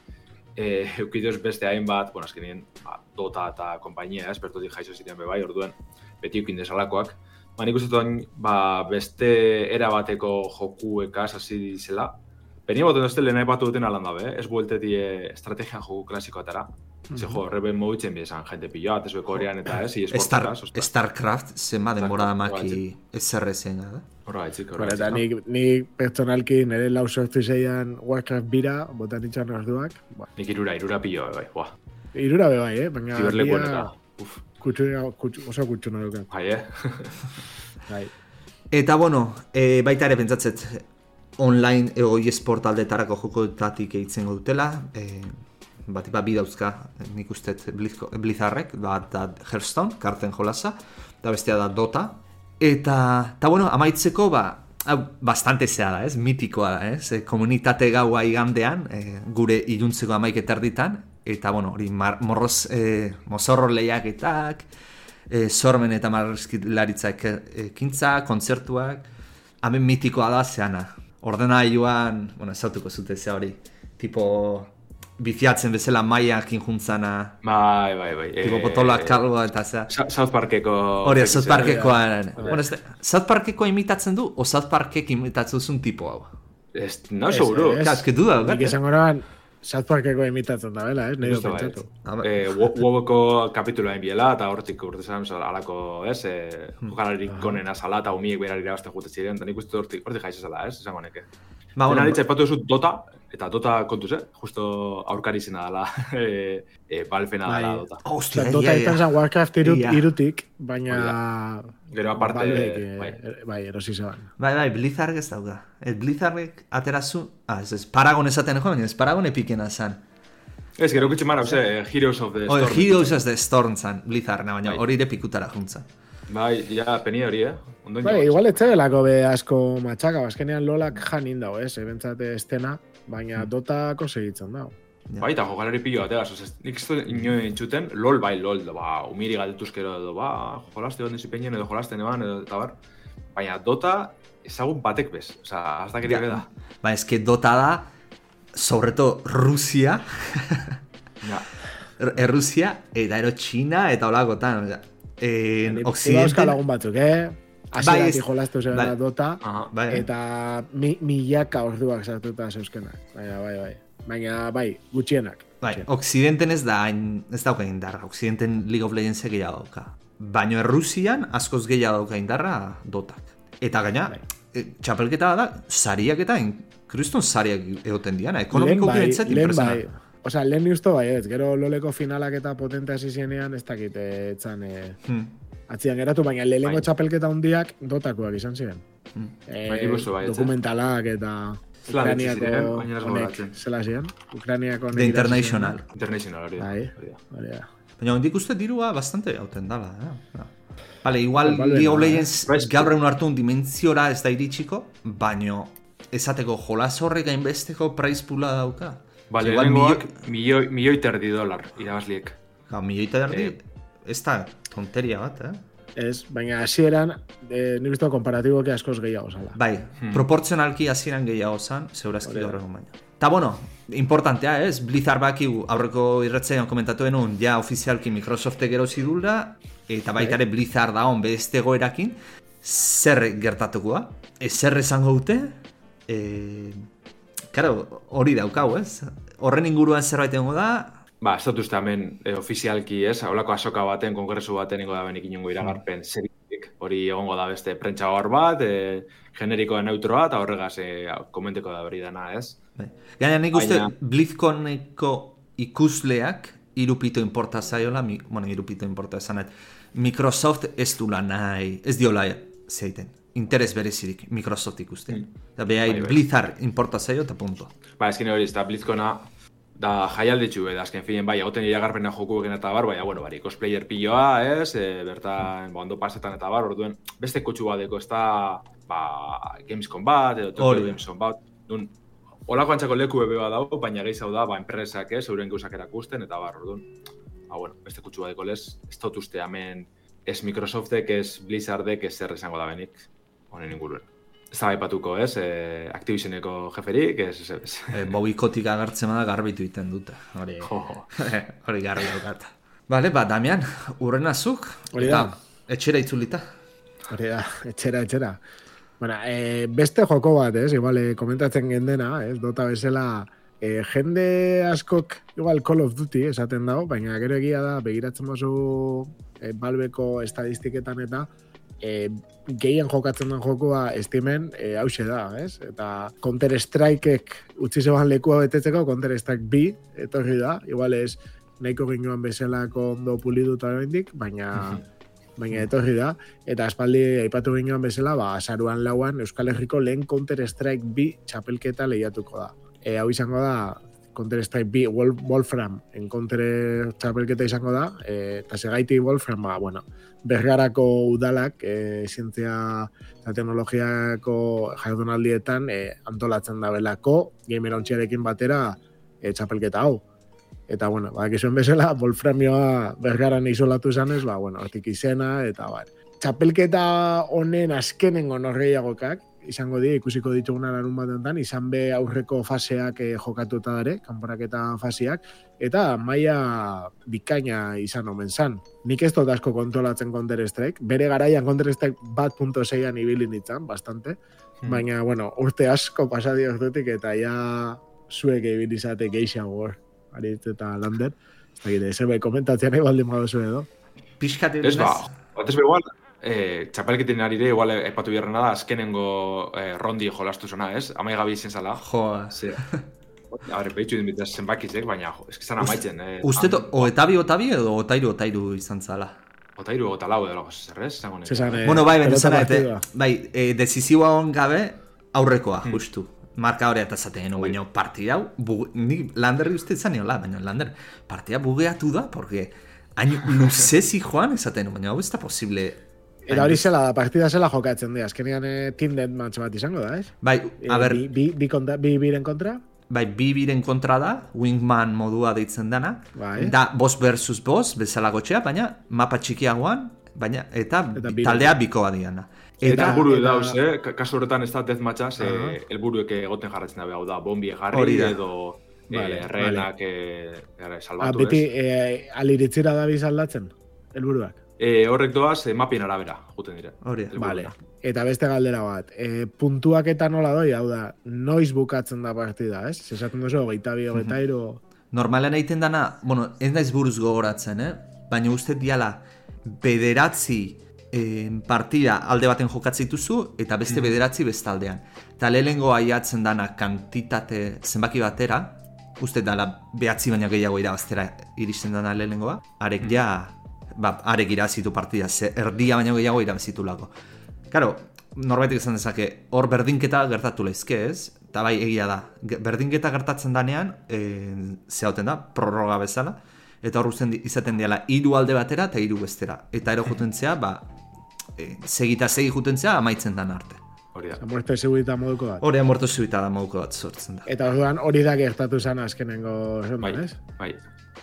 e, eukiduz beste hainbat, bueno, azkenien, ba, Dota eta kompainia, ez, bertotik jaizo ziren be bai, orduen, beti eukin desalakoak. Ba, nik uste ba, beste era bateko jokuekaz hasi dizela. Beni boten dozte lehen aipatu duten alan dabe, eh? ez buelteti estrategia joku klasikoatara. Ze jo, horreben mobitzen bizan jente piloa, ez korean eta ez, i Star. Starcraft zenba denbora Starcraft, maki ezerrezen, da? Horra gaitzik, horra Bueno, eta gaitzik. nik, nik pertsonalki nire lau sortu zeian Warcraft bira, botan itxan orduak. Ba, Nik irura, irura pilo, bai, buah. irura be bai, eh? Baina Ziberlekuan bia eta, uf, kutsuna, kuts, oso kutsuna dukan. bai, eh? Bai. Eta bueno, e, baita ere pentsatzet online ego esport aldetarako jokoetatik eitzen dutela, e, bat ipa bi dauzka nik Blizko- Blizzarrek, bat da Hearthstone, karten jolasa, eta bestea da Dota. Eta, eta bueno, amaitzeko, ba, hau, bastante zea da, ez? Mitikoa da, ez? E, komunitate gaua igandean, e, gure iluntzeko amaik eterditan, eta, bueno, hori mar, morroz, e, mozorro lehiaketak, e, sormen eta marrazkilaritzak ekintza, kontzertuak, hemen mitikoa da zeana. Ordenailuan, bueno, ezautuko zute ze hori, tipo biziatzen bezala maiakin juntzana, Bai, bai, bai. tipo eh, potoloak kalboa eta zea. South Parkeko... Hori, South. Parkekoan. Bueno, ez, da- South Parkekoa imitatzen du, o South Parkek imitatzen duzun tipo hau. Ez, no, Ez, seguro. ez. Ka, eske duda, Nik eh? South Parkeko imitatzen da, bela, ez? Nire Justo bai. pentsatu. Eh, wo- WoWeko kapituloa biela, eta hortik urte zan, alako, ez, eh, Hmm. jokalarik konena zala, eta umiek berari irabazte jute ziren, eta nik uste hortik, hortik jaizo zala, ez, esango neke. Ba, Bueno, Dena aipatu duzu Dota, eta Dota kontuz, eh? Justo aurkari izena dela, e, e, balfena Bai. dela Dota. hostia, Ostia, ia, Dota izan zen Warcraft irut, irutik, baina... Gero aparte, eh, bai. bai, erosi zeban. Bai, bai, Blizzard ez dauka. El Blizzardek aterazu... Ah, ez ez, Paragon esaten jo, baina ez Paragon epikena zan. Ez, gero kutxe mara, ose, Heroes of the O, Storm. Heroes of the Storm zan, Blizzardna, baina Bai. hori ere pikutara juntza. Bai, ja, peni hori, eh? Bai, igual ez zelako be asko matxaka, azkenean lolak jan indau, ez, ebentzate estena, baina dotako segitzen dago. Bai, eta jokalari pilo bat, egaz, nik ez dut inoen entzuten, lol bai, lol, do, ba, umiri galdetuzkero edo, ba, jolaste onden zipeinen edo jolasten eban, edo, eta bar. Baina Dota, ezagun batek bez, oza, hasta Ja. keria da. Ba, eske Dota da, sobre todo Rusia, Ja. Er- Errusia, eta ero China, eta osea, En Ni- Occidente... Euskal lagun batzuk, eh? Bai, ez- jolastu zen bai. dota, Aha. Bai, eta mi, milaka orduak sartuta zeuzkenak. Baina, bai, bai. Baina, bai, gutxienak. Bai, Gutxienak. Occidenten ez da, hain, ez dauka indarra. Occidenten League of Legends gehiago dauka. Baina Errusian askoz gehiago dauka indarra dotak. Eta gaina, Bai. e, txapelketa da, sariak eta kriston sariak egoten diana. Ekonomiko bai, impresiona. bai. Osa, lehen justo bai ez, gero loleko finalak eta potente hasi zenean, ez dakit, eh, etzan, eh, Hmm. Atzian geratu, baina lehenengo Bai. txapelketa handiak dotakoak izan ziren. Hmm. Eh, Bai, bai, eh? dokumentalak eta ez honek, zela ziren, Ukraniako The International. International hori da. Bai. hori da. Baina hondik uste dirua bastante hauten dala. Eh? Ja. Vale, igual eh? Legends Bai, gaur egun hartu un dimentsiora ez da iritsiko, baino esateko jolas horrek hainbesteko price poola dauka. Bale, Igual lehenengoak milioi, milioi terdi dolar irabazliek. Ga, milioita erdi, Eh. ez da tonteria bat, eh? Ez, baina hasieran, eh, nik uste komparatiboki askoz gehiago zala. Bai, Hmm. proportzionalki hasieran gehiago zan, zeurazki Hori da. gaur egun baina. Ta bueno, importantea ez, Blizzard baki aurreko irratzean komentatu denun, ja ofizialki Microsoftek erosi dula, eta baita ere Blizzard da hon beste goerakin, zer gertatuko da? E, zer esango dute? E, Karo, hori daukau, ez? Horren inguruan zerbait egongo da, Ba, uste hemen e, ofizialki, ez, haulako asoka baten, kongresu baten ingo da benik inongo Hmm. iragarpen seritik. Hori egongo da beste prentsa hor bat, e, generikoa neutroa, eta horregaz e, komenteko da hori dana, ez? Bai. Gaina nik uste BlizzConeko ikusleak irupito inporta zaiola, mi, bueno, irupito inporta esanet, Microsoft ez dula nahi, ez diola zeiten, interes berezirik Microsoft ikuste. Mm. Da behai Bai, bai. Blizzard inporta zaio eta punto. Ba, ezkin hori, ez da Blitzkona, da jaialditxu, da, azken finen, bai, egoten iragarpena jokuekin eta bar, baina, bueno, bari, cosplayer piloa, ez, e, bertan, ba, ondo pasetan eta bar, orduen, beste kutsu badeko, ez da, ba, Gamescom bat, edo Tokyo. Gamescom bat, nun, Olako antzako leku bebe bat dago, baina gehiago da, ba, enpresak ez, euren gauzak erakusten, eta bar, orduan, ba, bueno, beste kutsu badeko lez, ez dut uste hemen, ez Microsoftek, ez Blizzardek, ez zer esango da benik, honen inguruen. Ez da baipatuko, ez, e, Activisioneko jeferik, ez, ez, ez. E, bobikotik agertzen bada garbitu iten dute. Hori, Jo, jo. hori garbi daukat. Bale, ba, Damian, urren azuk, Hori eta etxera itzulita. Hori da, etxera, etxera. Bueno, e, beste joko bat, ez? Igual, e, komentatzen gendena, ez? Dota bezala, e, jende askok, igual Call of Duty esaten dago, baina gero egia da, begiratzen bazu e, balbeko estadistiketan eta e, gehien jokatzen den jokoa estimen e, hause da, ez? Eta Counter Strikeek utzi zeban lekua betetzeko Counter Strike B etorri da, igual ez nahiko ginoan bezalako ondo puliduta oraindik, baina baina etorri da, eta aspaldi aipatu ginoan bezala, ba, azaruan lauan Euskal Herriko lehen Counter Strike B txapelketa lehiatuko da. E, hau izango da, Counter Strike B Wolf, Wolfram en Counter txapelketa izango da, e, eta segaiti Wolfram, ba, bueno, bergarako udalak, e, zientzia eta teknologiako jardunaldietan e, antolatzen da belako, gamer ontziarekin batera e, txapelketa hau. Eta, bueno, ba, gizuen bezala, Wolframioa bergaran isolatu zanez, ba, bueno, hortik izena, eta, bar. Txapelketa honen azkenengo norreiagokak, izango die, ikusiko dituguna larun bat enten, izan be aurreko faseak eh, jokatuta dare, kanporaketa faseak, eta maila bikaina izan omen zan. Nik ez dut asko kontrolatzen Counter Strike, bere garaian Counter Strike bat punto zeian ibili nintzen, bastante, baina, bueno, urte asko pasadi ordutik, eta ja zuek ibili izate geixiago hor, aritz eta lander, ez dakit, zebe komentatzen nahi baldin baduzu edo. Piskat Ez ba, batez e, txapelketen ari ere, igual epatu biharrena da, azkenengo e, rondi jolastu zona, ez? Amai gabi izan zala. Jo, Ze, Abre, behitxu din bitaz zenbakizek, baina jo, eski zan amaitzen. Eh, Uste, han- o etabi otabi edo otairu otairu izan zala. Otairu eta lau edo, zer ez? Zango. Zesan, eh, bueno, bai, pelota zara, partidua. bai, e, decisiua on gabe aurrekoa, justu. Marka hori eta zaten, no, baina partida hau, bu, ni landerri uste izan niola, baina lander, partida bugeatu da, porque hain luzezi joan esaten, baina hau ez da posible. Eta hori zela da, partida zela jokatzen dira. Azkenean eh, team deathmatch bat izango da, ez? Bai, a Eh, ber, Bi, bi, bi, kontra, bi biren kontra? bai, bi biren kontra da, wingman modua deitzen dana, Bai. da boss versus boss, bezala gotxea, baina mapa txikiagoan, baina, eta, Eta bi- taldea bikoa diana. Eta Eta- helburu eta- dauz, eh? Ka- Kasu horretan ez da deathmatcha, ze Aha. helburuek egoten jarratzen dabe, hau da, bombi Hori jarri da. edo Vale, eh, rehenak eh, gara, Ah, salbatu, beti ez? eh, aliritzira da bizaldatzen, helburuak. Eh, horrek doaz, eh, mapien arabera, juten dire. Hori. Vale. Eta beste galdera bat, e, puntuak eta nola doi, hau da, noiz bukatzen da partida, ez? Zesaten duzu, hogeita bi, hogeita iru, Normalen egiten dana, bueno, ez naiz buruz gogoratzen, eh? Baina uste diala bederatzi eh, partida alde baten jokatzen dituzu eta beste bederatzi bestaldean. Eta lehenengo aiatzen dana kantitate zenbaki batera, uste dala behatzi baina gehiago irabaztera iristen dana lehenengoa, arek ja, ba, arek irabazitu partida, ze erdia baina gehiago irabazitu lako. Karo, norbaitek izan dezake, hor berdinketa gertatu lehizke ez, eta bai egia da, berdinketa gertatzen danean, e, zehauten da, prorroga bezala, eta hor uzten di- izaten diala hiru alde batera eta hiru bestera. Eta ero jutentzea, ba, e, segita segi jutentzea amaitzen dan arte. Hori da. muerte segurita moduko bat. Hori muerto zuita da moduko bat sortzen da. Eta orduan hori da gertatu zen azkenengo zen, Bai, ez? bai.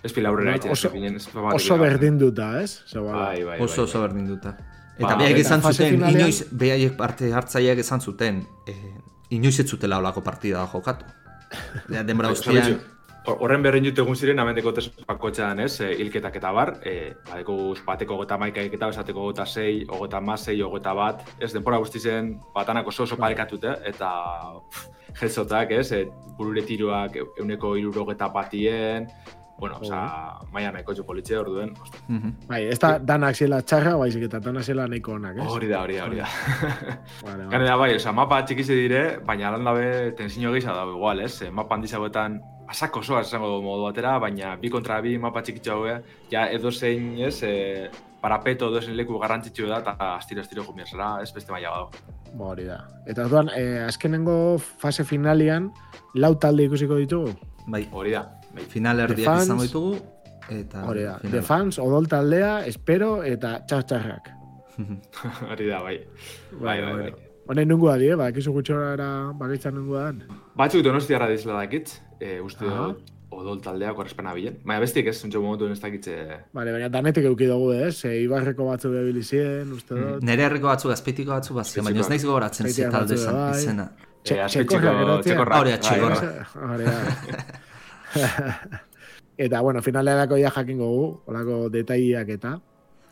Ez pila aurrera Oso- egiten, ez bat Oso berdinduta, ez? Zego, Bai, bai, Oso bai, oso bai. berdin duta. Eta Ba, behaiek fase zuten, finalean- inoiz, behaiek parte hartzaileak esan zuten, e, inoiz ez zutela olako partida jokatu. Ja, denbora Bai, guztian, Horren berren jute egun ziren, amendeko bakotxean, ez, e, hilketak eta bar, e, badeko bateko gota maika hilketa, esateko gota sei, ogota ma sei, ogota bat, ez, denpora guzti zen, batanak oso oso parekatute, eta pff, headsotak, ez, e, burure tiroak euneko irurogeta batien, bueno, oza, maia nahiko txu politxe hor. Bai, ez da danak zela txarra, baizik eta danak zela nahiko onak, ez? hori da, hori da, hori da. Vale, vale. Ganera bai, oza, mapa txikize dire, baina alan dabe tensio gehiago dago igual, ez? Mapa handi zauetan, pasako osoa esango du modu batera, baina bi kontra bi mapa txikitxo haue, ja edo zein, ez, e, parapeto edo zein leku garrantzitsu da, eta astiro astiro jumia zara, ez beste maila dago. Ba, hori da. Eta orduan, eh, azkenengo fase finalian, lau talde ikusiko ditugu. bai, Hori da, bai. final erdiak fans- izango ditugu, eta... Hori da. The Fans, Odol taldea, Espero eta Txar-Txarrak. hori da, bai. Bai, bai, bai. Honen nungu da, die, ba, ekizu gutxora bakitzan nungu da. Batzuk donostiarra dizela dakit, e, uste Aha. dut, odol taldea korrespena bilen. Baina bestiek ez, zuntxo momentu ez dakitze... Vale, baina danetik euki dugu, ez? E, Ibarreko batzuk bebilizien, uste dut. Nere herriko batzuk, azpeitiko batzuk bazio, baina ez naiz gogoratzen ze talde bai. izena. Txe- Eh, txekorrak azpeitiko- geratzea. txekorrak. Hori da, eta, bueno, finalerako ja jakin gogu, olako detaileak eta,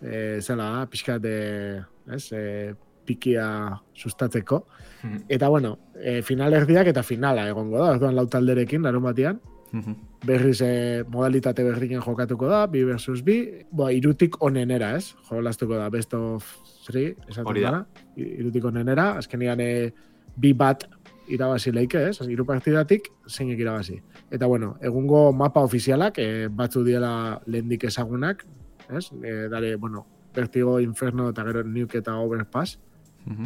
e, zela, pixkat, e, ez, e, pikia sustatzeko. Mhm. Eta, bueno, e, finalerdiak eta finala egongo da, orduan lau talderekin, larun batean, Mhm. berriz e, modalitate berdinen jokatuko da, bi versus bi, boa, irutik onenera, ez? Jolastuko da, best of three, esaten Hori da. irutik onenera, azkenean e, bi bat irabazi leike, ez? Hiru partidatik, zeinek irabazi. Eta bueno, egungo mapa ofizialak, e, batzu diela lehendik ezagunak, ez? E, dare, bueno, Vertigo, Inferno eta gero Nuke eta Overpass. Mhm.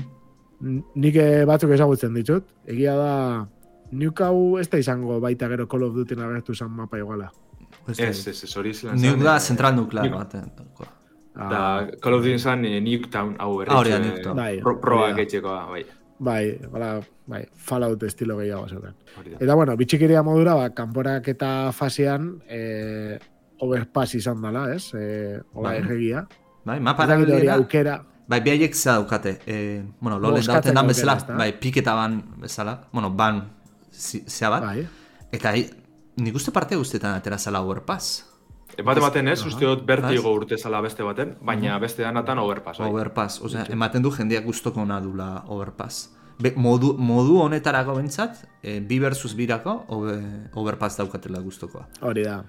N- Nik eh, batzuk ezagutzen ditut. Egia da, Nuke hau ez da izango baita gero Call of Duty agertu zen mapa iguala. Ez, Ez, ez, hori zelan Nuke da eh, zentral nuklear baten. Ah, Da, Call of Duty zan eh, Nuketown hau Ah, hori da, Nuketown. Bai, pro, proa hori da. gaitxekoa, bai. Bai, bala, bai, Fallout estilo gehiago zeukan. Eta bueno, bitxikiria modura, ba, kanporak eta fasean e, overpass izan dela, ez? E, Ola Bai. erregia. Bai, mapa erabiliena, aukera. bai, behaiek zea daukate. E, bueno, lolen dauten dan bezala, aukera, bai, piketa ban bezala, bueno, ban zea bat. Bai. Eta nik uste parte guztetan atera zela overpass. E, Bate baten ez, uste dut bertigo urte zala beste baten, baina beste danatan overpass, bai. Overpass, osea, ematen du jendeak gustoko ona dula overpass. Be, modu, modu honetarako bentsat, e, bi versus birako over, overpass daukatela gustokoa. Hori da.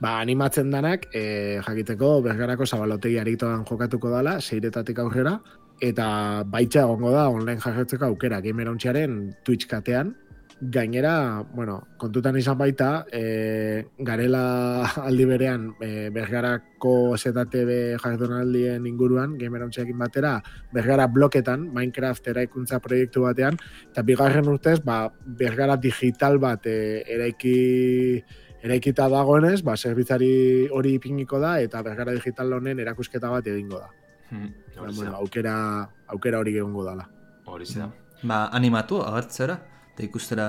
Ba, animatzen danak, e, jakiteko bergarako zabalotegi aritoan jokatuko dala, seiretatik aurrera, eta baitza egongo da online jarretzeko aukera gamer Twitch katean, gainera, bueno, kontutan izan baita, e, garela aldi berean e, bergarako ZTB jardunaldien inguruan, gamerauntxeakin batera, bergara bloketan, Minecraft eraikuntza proiektu batean, eta bigarren urtez, ba, bergara digital bat e, eraiki eraikita dagoenez, ba, zerbitzari hori ipiniko da, eta bergara digital honen erakusketa bat egingo da. Hmm, Ba, bueno, aukera, aukera hori egongo dala. Hori da. Ba, animatu, agertzera, eta ikustera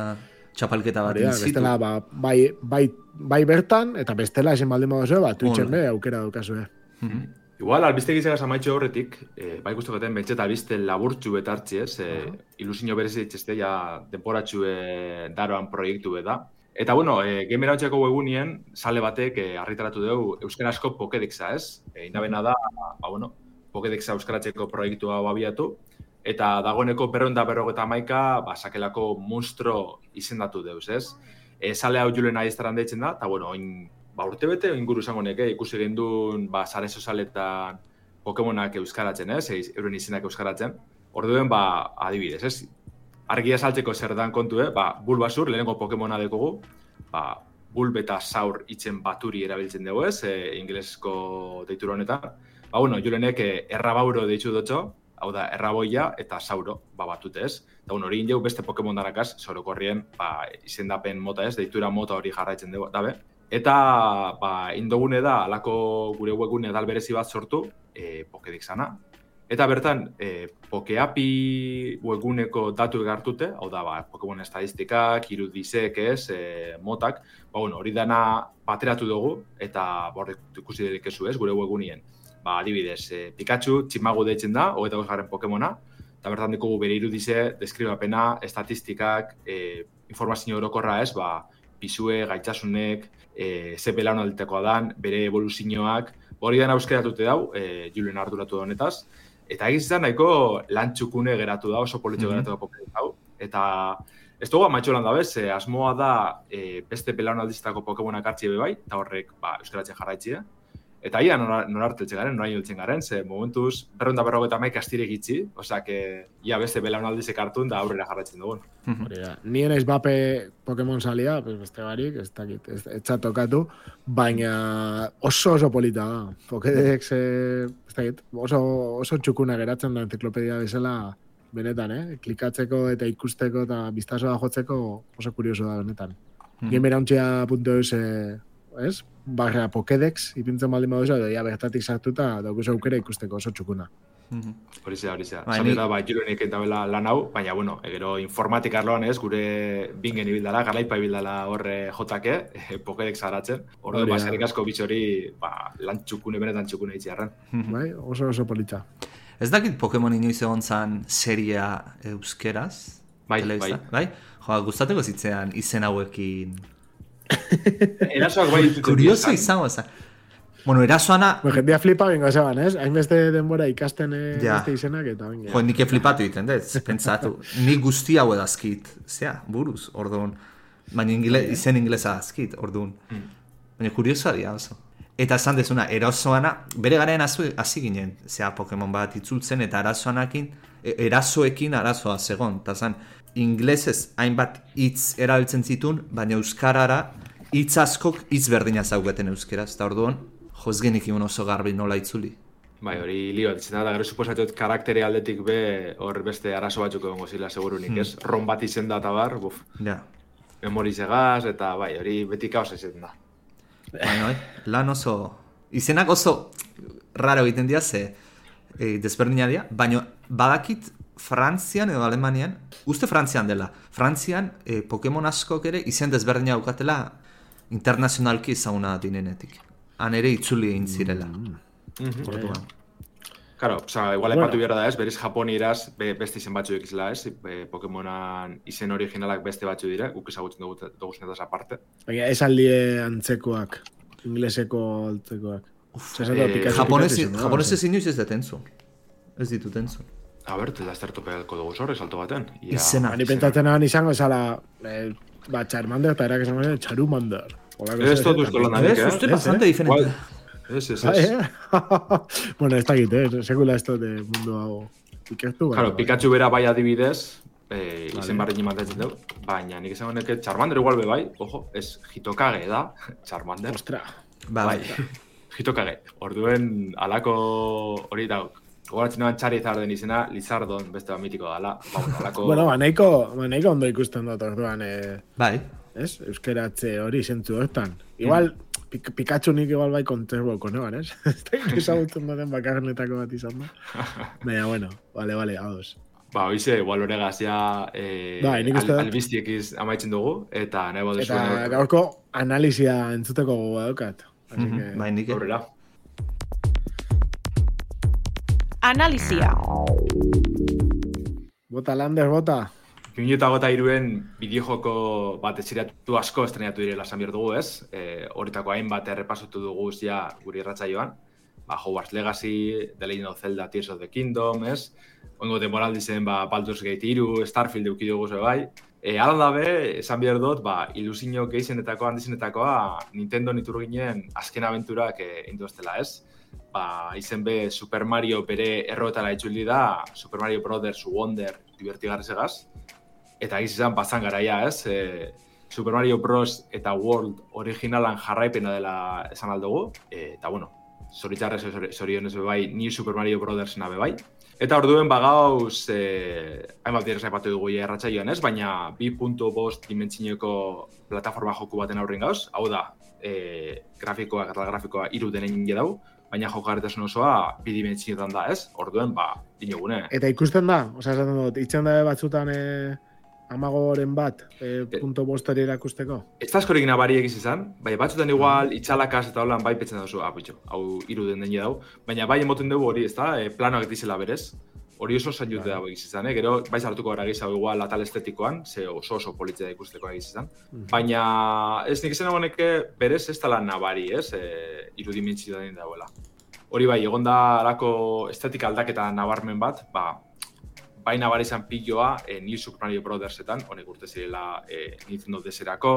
txapalketa bat Hori bestela, ba, bai, bai, bai bertan, eta bestela esan baldin modu ba, Twitchen be, aukera daukazue. Mhm. Igual, albistek izagaz amaitxo horretik, eh, bai guztu gaten beltxeta albiste laburtxu betartzi ez, eh, ilusinio berezi ditxeste ja denporatxu eh, daroan proiektu da. Eta bueno, eh, gamer hautseko webunien, sale batek eh, argitaratu dugu euskarazko Pokédexa ez. Eh, inabena da, ba, bueno, Pokédexa euskaratzeko proiektua abiatu, eta dagoeneko berronda berrogeta maika, ba, sakelako monstro izendatu deuz, ez? E, sale hau julen aiztaran deitzen da, eta bueno, oin, ba, urte bete inguru izango neke, ikusi gendun, ba, sare sozialetan Pokemonak euskaratzen, ez? Eiz, euren izenak euskaratzen. Orduen, ba, adibidez, ez? Argia saltzeko zer dan kontu, eh? Ba, bulbasur, lehenengo Pokemona dekogu, ba, bulb eta saur itzen baturi erabiltzen dugu, ez? E, inglesko deitura honetan. Ba, bueno, julenek eh, errabauro deitu dutxo, hau da, erraboia eta sauro, ba, batute ez. Eta, bueno, hori indeu beste Pokemon darakaz, sorokorrien, ba, izendapen mota ez, deitura mota hori jarraitzen dugu, dabe. Eta, ba, indogune da, alako gure webgune dal berezi bat sortu, e, Pokedexana. Eta bertan, e, Pokeapi webguneko datu egartute, hau da, ba, Pokemon estadistikak, irudizek ez, e, motak, ba, bueno, hori dana bateratu dugu, eta borre ikusi delik ez, gure webgunien. Ba, adibidez, e, Pikachu, tximagu deitzen da, hogeita garren Pokemona, eta bertan ditugu bere irudize, deskribapena, estatistikak, e, informazio orokorra ez, ba, pisue, gaitzasunek, e, ze belaunalditekoa dan, bere evoluzioak, hori dena euskeratute dau, e, Julen arduratu da honetaz, eta egiz da nahiko lantxukune geratu da, oso politxo Mhm. geratu da hau, eta ez dugu amaitxo lan da bez, e, asmoa da e, beste belaunaldiztako Pokemonak hartzi ebe bai, eta horrek ba, euskaratzen jarraitzia, Eta ia nora, nora harteltzen garen, nora hiltzen garen, ze momentuz berronda berrogeta maik astire gitzi, osea, que ia beste belaunaldizek hartun da aurrera jarraitzen dugun. Mhm. Hori da. Ni naiz bape Pokemon salia, pues beste barik, ez dakit, ez, ez tokatu, baina oso oso polita da. Pokédex, eh, ez dakit, oso, oso txukuna geratzen da entziklopedia bezala, benetan, eh? Klikatzeko eta ikusteko eta biztasoa jotzeko oso kurioso da benetan. Mhm. Gamerauntxea.eus, eh, ez? Barra Pokédex, ipintzen baldin baduzu, edo ja bertatik sartuta daukuzu aukera ikusteko oso txukuna. Mhm. Hori zera, hori zera. Bai, Bai, ni- da, bai, jiroenik entabela lan hau, baina, bueno, egero informatik arloan ez, gure bingen ibildala, garaipa ibildala horre jotake, eh, Pokédex garatzen. Ordu, Hori ba, zerik asko bitx hori, ba, lan txukune, benetan txukune itziarren. Mhm. Bai? Oso oso polita. Ez dakit Pokemon inoiz egon zan seria euskeraz? Bai, telebista, bai. Jo, gustatuko zitzean izen hauekin. Erasoak bai ditut. Kurioso izango zen. Bueno, erasoana, Bueno, jendia flipa bingo zeban, ez? Hainbeste denbora ikasten eh, Ja. beste izenak eta bingo. jo, nik flipatu egiten dut, pentsatu. Ni guzti hau edazkit, zea, buruz, orduan. Baina ingile, izen inglesa dazkit, orduan. Baina kuriosoa dira oso. Eta esan dezuna, erasoana, bere garen hasi ginen, zea Pokemon bat itzultzen, eta erasoanakin, e- erasoekin arazoa zegon. Eta zan, inglesez hainbat hitz erabiltzen zitun, baina euskarara hitz askok hitz berdina zauketen euskeraz. Eta orduan, joz genikin oso garbi nola itzuli. Bai, hori lio, ditzen da, gero suposatut karaktere aldetik be, hor beste arazo batzuk egongo zila segurunik, ez? Ron bat izen da eta bar, buf, Ja. memorizegaz, eta bai, hori beti kaos izen da. Baina, bai, lan oso... Izenak oso raro egiten dira, ze e, desberdina dira, baina badakit Frantzian edo Alemanian, uste Frantzian dela, Frantzian e, Pokemon askok ere izen desberdina daukatela internazionalki ezaguna dinenetik. Han ere itzuli egin zirela. Mhm. Orduan. Claro, oza, igual Bueno. epatu behar da ez, berez Japonieraz be, beste izen batzu ikizela ez, e, Pokemonan izen originalak beste batzu dira, guk ezagutzen dugu, dugu zenetaz aparte. Baina ez aldie antzekoak, ingleseko altzekoak. Uf, eh, Japonez, inoiz ez dut entzun. Ez ditut entzun. A ber, ez da aztertu pegalko dugu zorre, salto baten. Ia, Izena. Ni pentsatzen nahan izango esala, eh, ba, Charmander eta erak esan garen, Charumander. Ez dut uste lan Ez, eh? uste Ez, bastante eh? diferente. Bai. Ez, ez, ez. eh? bueno, ez dakit, eh? Sekula ez dut eh, mundu hau ikertu. Claro, baina- Pikachu bera bai adibidez, eh, izen barri mantentzen dugu, baina nik esan honeke Charmander igual be bai, ojo, ez Hitokage da, Charmander. Ostra. Ba, bai. Hitokage. Orduen alako hori gogoratzen nahan Charizarden izena, Lizardon beste bat mitiko dala. Ba, bueno, alako... Bueno, ba, nahiko, ba, nahiko ondo ikusten dut orduan, eh, Bai. ez? Euskeratze hori zentzu hortan. Igual, pik Pikachu nik igual bai konterboko, neban, ez? Ez da ezagutzen duten bakarrenetako bat izan da. Baina, bueno, vale, vale, ados. Ba, hoize, igual horegaz ja eh, uste al, dut- albiztiekiz amaitzen dugu, eta nahi baduzu Eta gaurko analizia entzuteko gogoa daukat. Mhm, que, Bai, nik. aurrera. Analizia. Bota Lander, bota. 2008 iruen bideojoko bat eziratu asko estrenatu direla esan behar dugu, ez? E, horitako hainbat errepasatu dugu ja guri irratsaioan. Ba, Hogwarts Legacy, The Legend of Zelda Tears of the Kingdom, ez? Oingo temporal dizen, ba, Baldur's Gate 3, Starfield euki dugu ze bai. E, Alan dabe, esan behar dut, ba, ilusio geizenetakoa, handizenetakoa, Nintendo nitur ginen azken abenturak e, induztela, ez? Ba, izen be Super Mario bere erroetara itzuli da, Super Mario Brothers Wonder divertigarrezegaz. Eta egiz izan bazan garaia, ez? E, Super Mario Bros. eta World originalan jarraipena dela esan aldugu. E, eta bueno, zoritxarrez zorionez be bai, ni Super Mario Brothers nabe bai. Eta orduen bagauz, e, hainbat dira zaipatu dugu ja erratsaioan ez, baina 2.5 dimentsineko plataforma joku baten aurren gauz, hau da, e, grafikoa, grafikoa iru denen dau, baina jokarretasun osoa bi dimentsioetan da ez, orduen, ba, dinogune. Eta ikusten da, osea, esaten dut, itzen da batzutan eh, amagoren bat, eh, punto bosteri erakusteko. Ez da askorik nabari egiz izan, bai, batzutan igual itxalakaz eta holan bai petzen duzu, ah, hau iru den den dau, baina bai emoten dugu hori, ez da, e, planoak dizela berez, hori oso zain jute dago egiz izan, eh? gero bai sartuko gara gizau igual atal estetikoan, ze oso oso politzea ikusteko egiz izan, baina ez nik izan honeke berez ez tala nabari, ez, e, irudimentzio den dauela. Hori bai, egon da alako estetika aldaketa nabarmen bat, ba, bai nabari izan piloa e, New Super Mario Brothersetan, honek urte zirela e, Nintendo DS-erako,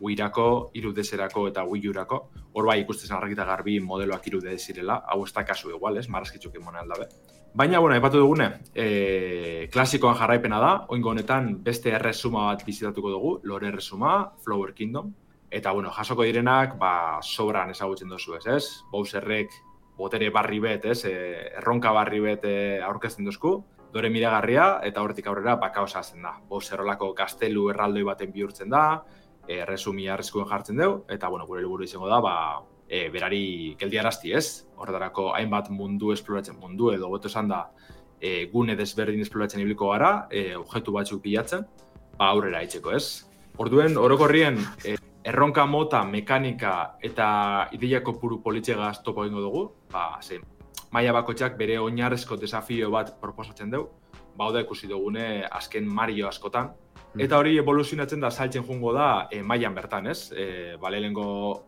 Wii-rako, 3DS-erako eta Wii U-rako. Hor bai ikusten argita garbi modeloak 3D zirela, hau ez da kasu igual, ez, marrazkitzuk emona aldabe. Baina, bueno, aipatu dugune, e, klasikoan jarraipena da, oingo honetan beste erresuma bat bizitatuko dugu, lore erresuma, Flower Kingdom, eta, bueno, jasoko direnak, ba, sobran ezagutzen dozu ez, ez? Bowserrek botere barri bet, ez? E, erronka barri bet e, aurkezten duzku, dore miragarria, eta hortik aurrera bakaosa hazen da. Bowser olako gaztelu erraldoi baten bihurtzen da, e, resumi jartzen dugu, eta, bueno, gure helburu izango da, ba, e, berari geldiarazti ez, horretarako hainbat mundu esploratzen mundu edo goto esan da e, gune desberdin esploratzen ibiliko gara, e, objektu batzuk bilatzen, ba aurrera aitzeko ez. Orduen, orokorrien, e, erronka mota, mekanika eta ideiako puru politxegaz topo egingo dugu, ba, ze, maila bakotxak bere oinarrezko desafio bat proposatzen dugu, ba, da ikusi dugune azken Mario askotan, Eta hori evoluzionatzen da saltzen jungo da e, mailan bertan, ez? E, ba, lehenengo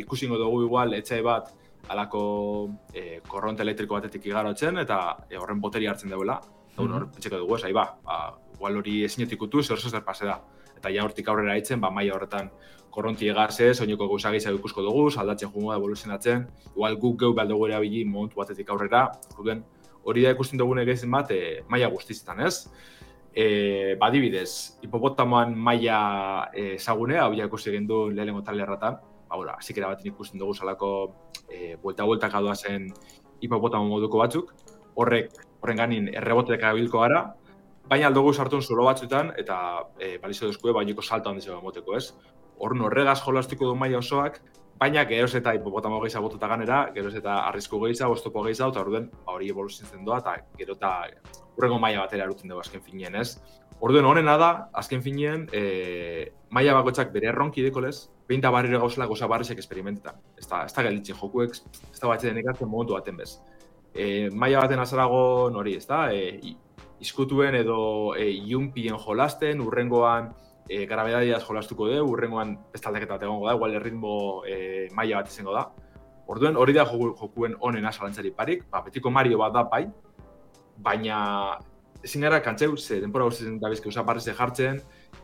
ikusingo dugu igual etxai bat alako e, korronte elektriko batetik igarotzen eta e, horren boteri hartzen duela. Eta mm hor pentseko dugu, ez, ahi ba, ba, igual hori ezinetik utu, zer zer pase da. Eta ja hortik aurrera aitzen, ba, maila horretan korronti egazez, oinoko gauza ikusko dugu, saldatzen jungo da evoluzionatzen, igual guk geu behar dugu erabili momentu batetik aurrera, orduen hori da ikusten dugune gehien bat e, maila guztiztan, ez? E, badibidez, hipopotamoan maila e, zagunea, hau ja ikusi egin du lehenengo talerratan, ba, ora, zikera baten ikusten dugu salako e, buelta-bueltak adoa zen hipopotamo moduko batzuk, horrek, horren ganin errebotek abilko gara, baina aldugu sartun zulo batzutan, eta e, balizio duzkue, bainiko salto handi zego emoteko, ez? Horren horregaz jolastiko du maila osoak, baina geroz eta hipopotamo gehiago botuta ganera, geroz eta arrisku gehiago, oztopo gehiago, eta orduen, ba, hori evoluzionatzen doa, eta gero eta urrengo maila batera eruten dugu azken finean, ez? Orduen honena da, azken finean, e, maila bakoitzak bere erronki dekolez, behinta barriro gauzela goza barrizek esperimentetan. Ez da, ez da galitzen jokuek, ez da batzen ekartzen momentu baten bez. E, maila baten azarago nori, ez da, e, izkutuen edo e, iunpien jolasten, urrengoan e, grabedadiaz jolastuko du, urrengoan beste aldaketa bat egongo da, igual erritmo e, maila bat izango da. Orduen hori da joku, jokuen onena zalantzari parik, ba, betiko Mario bat da bai, baina ezin gara kantzeu, ze denpora guztien da bizke usa barreze jartzen,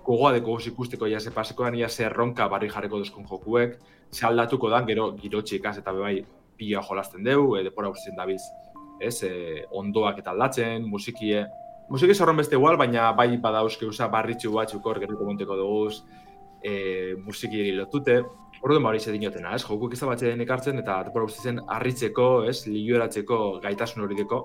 gogoa deko ikusteko ja ze pasekoan ia ze erronka barri jarreko duzkun jokuek, ze aldatuko dan gero girotxe ikas eta bebai pila jolasten deu, e, depora usten dabiz, ez, e, ondoak eta aldatzen, musikie, musiki zorron beste igual, baina bai badauzke usa barritxu batzuk hor gerriko monteko duguz, e, musiki lotute, Ordu hori ze dinotena, ez? Jokuk izan batxe ekartzen eta depora zen arritzeko, ez? Ligioeratzeko gaitasun hori deko,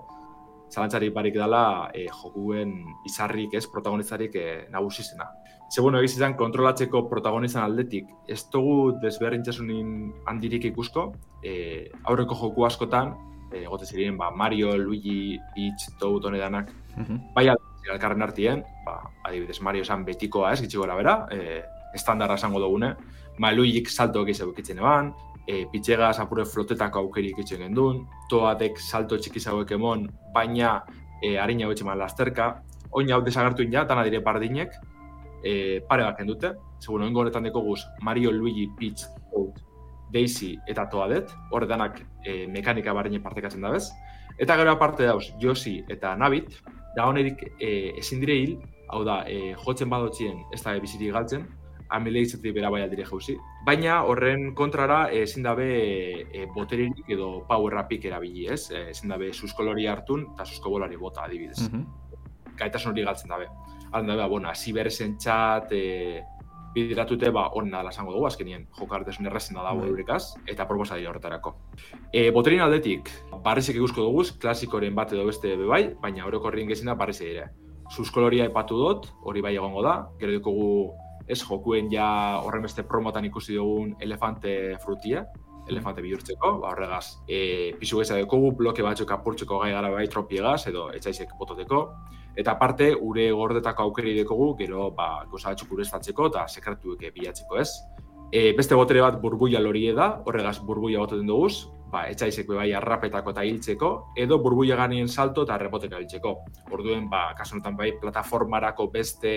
zalantzarik barik dela e, jokuen izarrik, ez, protagonizarik e, nagusizena. Ze bueno, egiz izan, kontrolatzeko protagonizan aldetik, ez dugu desberdintzasunin handirik ikusko, e, aurreko joku askotan, e, gote zirien, ba, Mario, Luigi, Peach, Toad, honedanak, mm -hmm. bai alkarren artien, ba, adibidez, Mario esan betikoa ez, gitxiko gara bera, e, estandarra esango dugune, ma Luigik salto egizu ekitzen eban, e, pitxega apure flotetako aukeri ikitzen gendun, toatek salto txiki zauek emon, baina e, harin hau etxeman lasterka, oin hau desagertu ina, dana dire bardinek, e, pare bat dute, segun oin honetan deko guz, Mario, Luigi, Peach, Toad, Daisy eta Toadet, horre danak e, mekanika bardinek partekatzen da bez, eta gero aparte dauz, Josi eta Nabit, da honerik e, ezin dire hil, hau da, e, jotzen badotxien ez da bizitik galtzen, amile izatik bera bai aldire jauzi. Baina horren kontrara eh, ezin dabe e, botererik edo power upik erabili, ez? Eh, ezin dabe suskolori hartun eta susko bolari bota adibidez. Mm -hmm. Gaitasun hori galtzen dabe. Alden dabe, bueno, hasi beresen txat, e, bidiratute, ba, hori nada lasango dugu, azkenien, jokartesun errezen da dago mm eta proposa dira horretarako. E, boterin aldetik, barrizek ikusko dugu, klasikoren bat edo beste bebai, baina horrekorrien gezina barrizek dire. Suskoloria epatu dut, hori bai egongo da, gero dugu ez jokuen ja horren beste promotan ikusi dugun elefante frutia, elefante bihurtzeko, ba horregaz, e, pisu geza dekogu, bloke batzuk apurtzeko gai gara bai tropiegaz, edo etxaizek bototeko, eta aparte, ure gordetako aukeri dekogu, gero, ba, goza batzuk urestatzeko eta sekretuek bilatzeko ez. E, beste botere bat burbuia lorie da, horregaz burbuia bototen duguz, ba, etxaizek bai arrapetako eta hiltzeko, edo burbuia ganien salto eta repoteka hiltzeko. Orduen, ba, kasu bai, plataformarako beste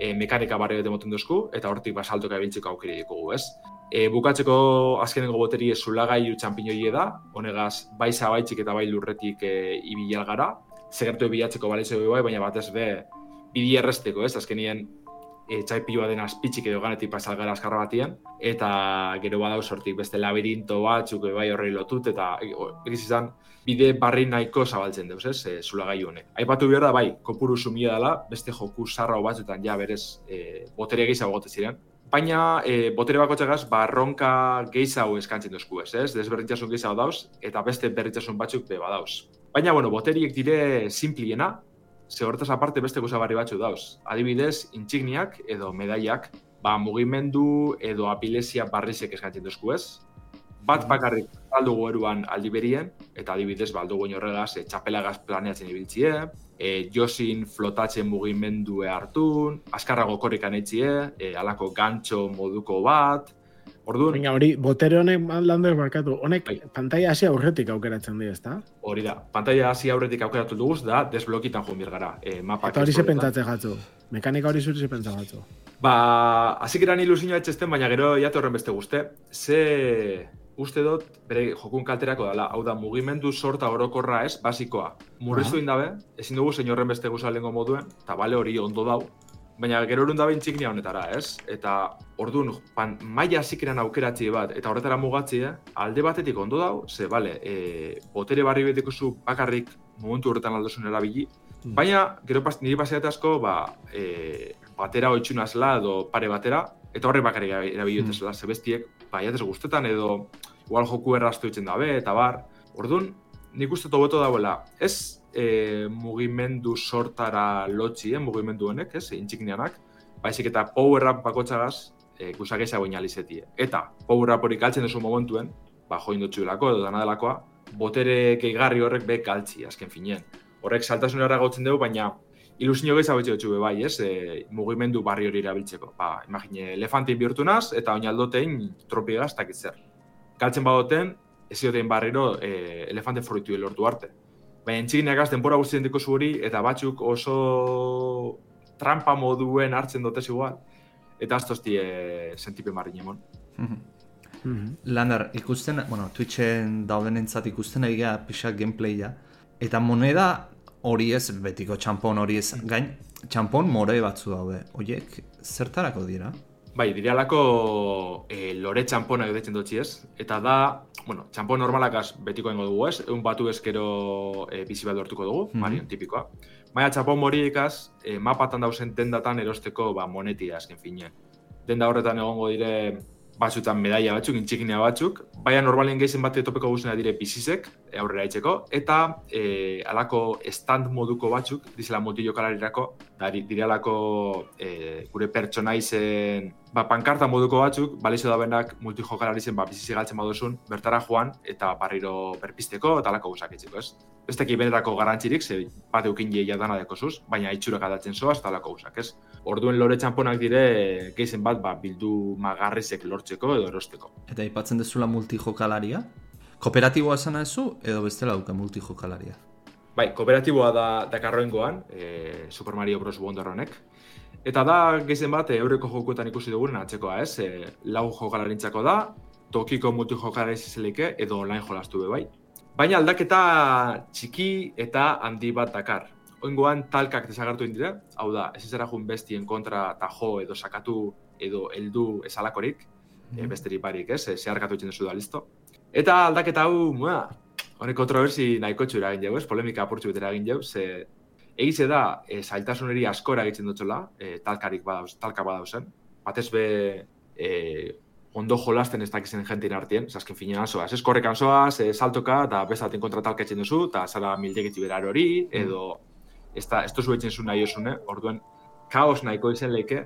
e, mekanika barri bat emoten duzku, eta hortik basaltoka ebiltzeko aukeri dikugu, ez? E, bukatzeko azkenengo boteri ez txampiñoie da, honegaz bai zabaitzik eta bai lurretik e, ibial gara, zegertu ebilatzeko balitzeko bai, baina batez be bidi erresteko, ez? Azkenien e, txaipioa den azpitzik edo ganetik pasal azkarra batien, eta gero badau sortik beste labirinto batzuk bai horrei lotut, eta egiz izan, bide barri nahiko zabaltzen deuz, ez, e, zula gai honek. Aipatu behar da, bai, kopuru sumia dela, beste joku zarra batzutan ja berez e, botere gehiago gote ziren. Baina, e, botere bako txagaz, barronka gehiago eskantzen duzku ez, ez, desberritzasun gehiago dauz, eta beste berritzasun batzuk be badauz. Baina, bueno, boteriek dire simpliena, ze horretaz aparte beste guza barri batzu dauz. Adibidez, intsigniak edo medaiak, ba, mugimendu edo apilesia barrizek eskantzen duzku ez. Bat bakarrik aldugu eruan aldi berien, eta adibidez, ba, aldugu horregaz, e, txapelagaz planeatzen ibiltzie, e, josin flotatzen mugimendue hartun, askarrago korrikan etxie, e, alako gantxo moduko bat, Orduan, Venga, hori, botere honek lander barkatu, honek bai. pantalla hasi aurretik aukeratzen dira, ezta? Hori da, pantalla hasi aurretik aukeratu duguz da, desblokitan joan gara. E, mapak Eta hori ze pentsatze gatu, mekanika hori zuri ze pentsa gatu. Ba, hasi geran ilusioa etxesten, baina gero jate horren beste guzte. Ze, uste dut, bere jokun kalterako dela, hau da, mugimendu sorta orokorra ez, basikoa. Murriztu indabe, ezin dugu zein horren beste guzalen moduen, eta bale hori ondo dau, Baina gero erun da txiknia honetara, ez? Eta orduan, pan, maia zikeran aukeratzi bat, eta horretara mugatzi, alde batetik ondo dau, ze, bale, e, botere barri beteko bakarrik momentu horretan aldosun erabili, mm. baina gero pas, niri paseat asko, ba, e, batera oitxuna zela, edo pare batera, eta horre bakarrik erabili mm. zela, ze bestiek, ba, guztetan, edo igual joku erraztu itzen dabe, eta bar, orduan, nik uste tobeto dauela, ez e, mugimendu sortara lotxi, eh, mugimendu honek, ez, intxiknianak, baizik eta power up bakotxagaz, e, gusak ezago inalizetie. Eta power up hori kaltzen duzu momentuen, ba, join dutxuelako edo dana delakoa, botere keigarri horrek be kaltzi, azken finean. Horrek saltasun erra gautzen dugu, baina ilusio gehiago betxe dutxu bai, ez, e, mugimendu barri hori erabiltzeko. Ba, imagine, elefantin bihurtu naz, eta oinaldotein tropiegaz takitzer. Kaltzen badoten, ez zioten barriro e, elefante fruitu lortu arte. Baina entxigineak denbora guztien diko hori eta batzuk oso trampa moduen hartzen dotez igual, eta aztozti e, sentipe marri nemon. Mm Lander, ikusten, bueno, Twitchen dauden entzat ikusten egia pixak gameplaya, eta moneda hori ez, betiko txampon hori ez, gain, txampon more batzu daude, horiek zertarako dira? Bai, direalako e, lore txamponak edetzen dutzi ez. Eta da, bueno, txampon normalakaz betiko ingo dugu ez. Egun batu ezkero e, bizi bat dugu, mm marion tipikoa. Baina txampon moriekaz, e, mapatan dauzen dendatan erosteko ba, monetia azken fine. Denda horretan egongo dire batzutan medaia batzuk, intxikinea batzuk, baina normalien gehien bat topeko guzena dire bizizek, e, aurrera itzeko, eta e, alako stand moduko batzuk, dizela motillo kalarirako, da, dire alako e, gure pertsona izen, ba, pankarta moduko batzuk, balizo da benak multijokalari zen, ba, bizizi galtzen baduzun, bertara joan, eta barriro berpisteko, eta alako guzak itzeko, ez? Ez teki benetako garantzirik, ze bat eukin jeia dana dekozuz, baina itxurak adatzen zoaz, eta alako guzak, ez? Orduen lore txamponak dire, geizen bat, ba, bildu magarrizek lortzeko edo erosteko. Eta aipatzen dezula multijokalaria? Kooperatiboa esana ezu, edo bestela duka multijokalaria? Bai, kooperatiboa da Dakarroengoan, e, Super Mario Bros. Wonder honek. Eta da, geizen bat, eureko jokuetan ikusi dugun atzekoa, ez? E, lau jokalarintzako da, tokiko multijokalari zizelike, edo online jolastu be bai. Baina aldaketa txiki eta handi bat dakar oingoan talkak desagertu indire, hau da, ez ezera jun bestien kontra eta jo edo sakatu edo heldu esalakorik, mm -hmm. besterik barik, ez, zeharkatu itzen duzu da, listo. Eta aldaketa hau, mua, honek kontroversi nahiko txura egin jau, ez, polemika apurtxu betera egin jau, ze egize da, e, zailtasuneri askora egiten dutxola, e, talkarik badauz, talka badauzen, batez be, e, ondo jolasten ez dakizen jentin artien, zasken finean zoaz, ez korrekan zoaz, e, saltoka, eta bestaten kontra talka duzu, eta zara mildegitzi berar hori, mm. Ez da, ez tozu etxen zuen nahi osune, orduen, kaos nahiko izen leike,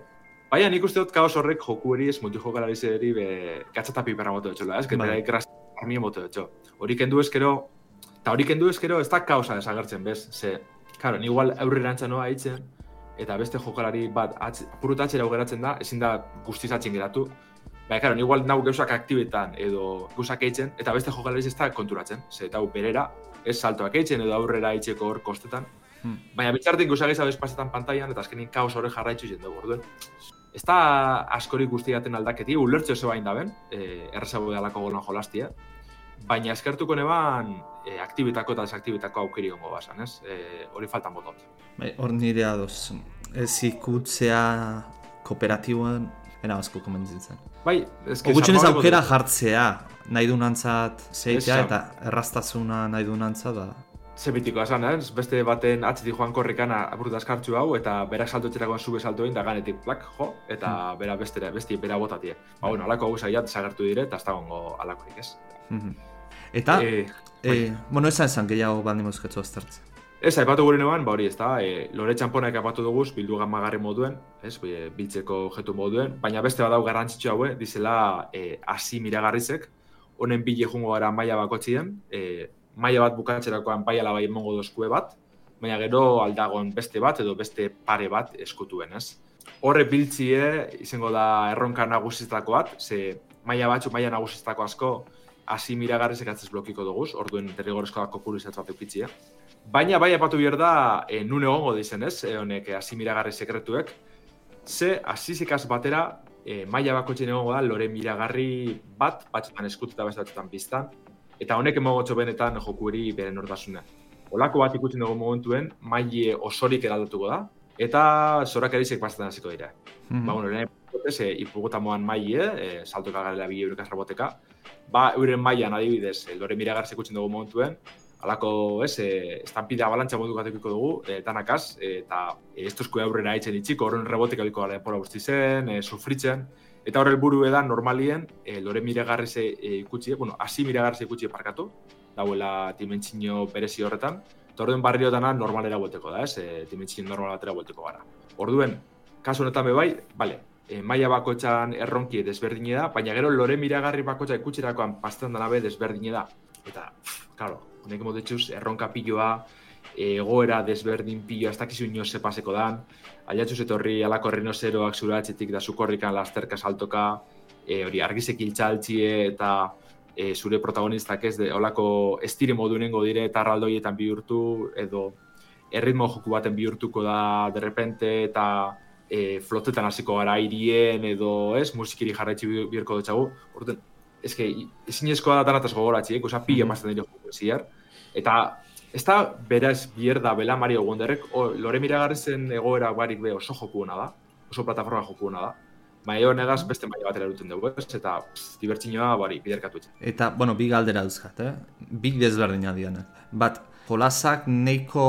Baina nik uste dut kaos horrek joku eri ez multi jokalari zederi be katzata piperra moto etxola, ez? Bai. Geta ikras armien moto etxo. Hori kendu ezkero, eta hori kendu ezkero ez da kaosa desagertzen, bez? Ze, karo, ni igual aurre erantza noa haitzen, eta beste jokalari bat apurut atxera geratzen da, ezin da guztizatzen geratu. Baina, karo, ni igual nau gauzak aktibetan edo gauzak eitzen, eta beste jokalari ez da konturatzen. Ze, eta berera, ez saltoak eitzen edo aurrera eitzeko hor kostetan. Hmm. Baina bitzartik guzak ez abespazetan pantailan, eta azkenin kaos horre jarraitzu jende orduen. Ez da askori guztiaten aldaketi, ulertze oso bain daben, e, errezago alako golan jolastia, baina eskertuko neban e, aktibitako eta desaktibitako aukeri hongo basan, ez? E, hori faltan botot. Bai, hor nire adoz, ez ikutzea kooperatiboan, ena asko komenditzen. Bai, ez que... ez aukera jartzea, nahi du zeitea eta errastazuna nahi du nantzat da zebitiko esan, ez? Beste baten atzeti joan korrikana apurtu askartzu hau, eta berak salto etxerakoan zube salto egin, da ganetik plak, jo, eta mm. bera bestera, besti bera botatie. Ba, bueno, alako hau zaiat zagertu dire, eta ez da gongo alakorik, ez? Mhm. Eta, e, e, bueno, esan esan gehiago bandi mozketzu aztertzen. Ez, aipatu gure neban, ba hori, ez da, e, lore txamponak apatu dugu, bildu magarri moduen, ez, e, biltzeko jetu moduen, baina beste badau garrantzitsu haue, dizela, e, asi miragarrizek, honen bile jungo gara maila bakotzien, e, maila bat bukatzerakoan bai ala bai emongo dozkue bat, baina gero aldagon beste bat edo beste pare bat eskutuen, ez? Horre biltzie izango da erronka nagusiztako bat, ze maila batzu maila nagusiztako asko hasi miragarri sekatzez blokiko dugu, orduen derrigorezko dako kurizat bat eukitzia. Baina bai apatu bier da, e, nun egongo dizen ez, e, honek hasi miragarri sekretuek, ze hasi batera e, maila bako egongo da lore miragarri bat, batzutan eskututa beste batzutan biztan, Eta honek emogotxo benetan jokueri bere nordasuna. Olako bat ikutzen dugu momentuen, maile osorik eraldatuko da, eta zorak erizek pasetan hasiko dira. Mm -hmm. Ba, bueno, lehen ipotez, e, ipugota moan maile, e, salto kagarela bi eurek boteka, ba, euren mailan adibidez, lore miragarz ikutzen dugu momentuen, alako, ez, e, estampida balantza modu gatekiko dugu, e, tanakaz, e, eta e, estuzko aurrera haitzen itxiko, horren rebotek abiko gara epora guzti zen, e, sufritzen, Eta horrel buru edan normalien, e, lore miragarriz e, ikutsi, bueno, hasi miragarriz ikutsi parkatu, dauela dimentsio berezi horretan, eta orduen barrio dana normalera buelteko da, ez, e, dimentsio normal batera buelteko gara. Orduen, kasu honetan bebai, bale, e, maia bakoetxan erronki desberdine da, baina gero lore miragarri bakoetxa ikutsirakoan pastan dana be desberdine da. Eta, claro, honek modetxuz, erronka piloa, egoera desberdin pilo, ez dakizu inoz ze paseko dan, aliatzu etorri alako rinozeroak zuratxetik da zukorrikan lasterka saltoka, e, hori argizek iltxaltxie eta e, zure protagonistak ez, de, olako estire modu nengo dire eta arraldoietan bihurtu, edo erritmo joku baten bihurtuko da derrepente eta e, flotetan hasiko gara irien edo ez, musikiri jarraitzi bihurko dutxagu. Orten, ez que, ezin da tanataz gogoratzi, eh? Osa, pila mm -hmm. mazten dira joku eta ez da beraz bier da bela Mario Wonderrek, o, lore miragarrizen egoera barik be oso joku hona da, oso plataforma joku hona da. Baina negaz beste maila batera eruten dugu, ez? Eta pff, dibertsinioa bari, biderkatu etxe. Eta, bueno, bi galdera dauzkat, eh? Bi desberdina dianak. Bat, jolasak neiko,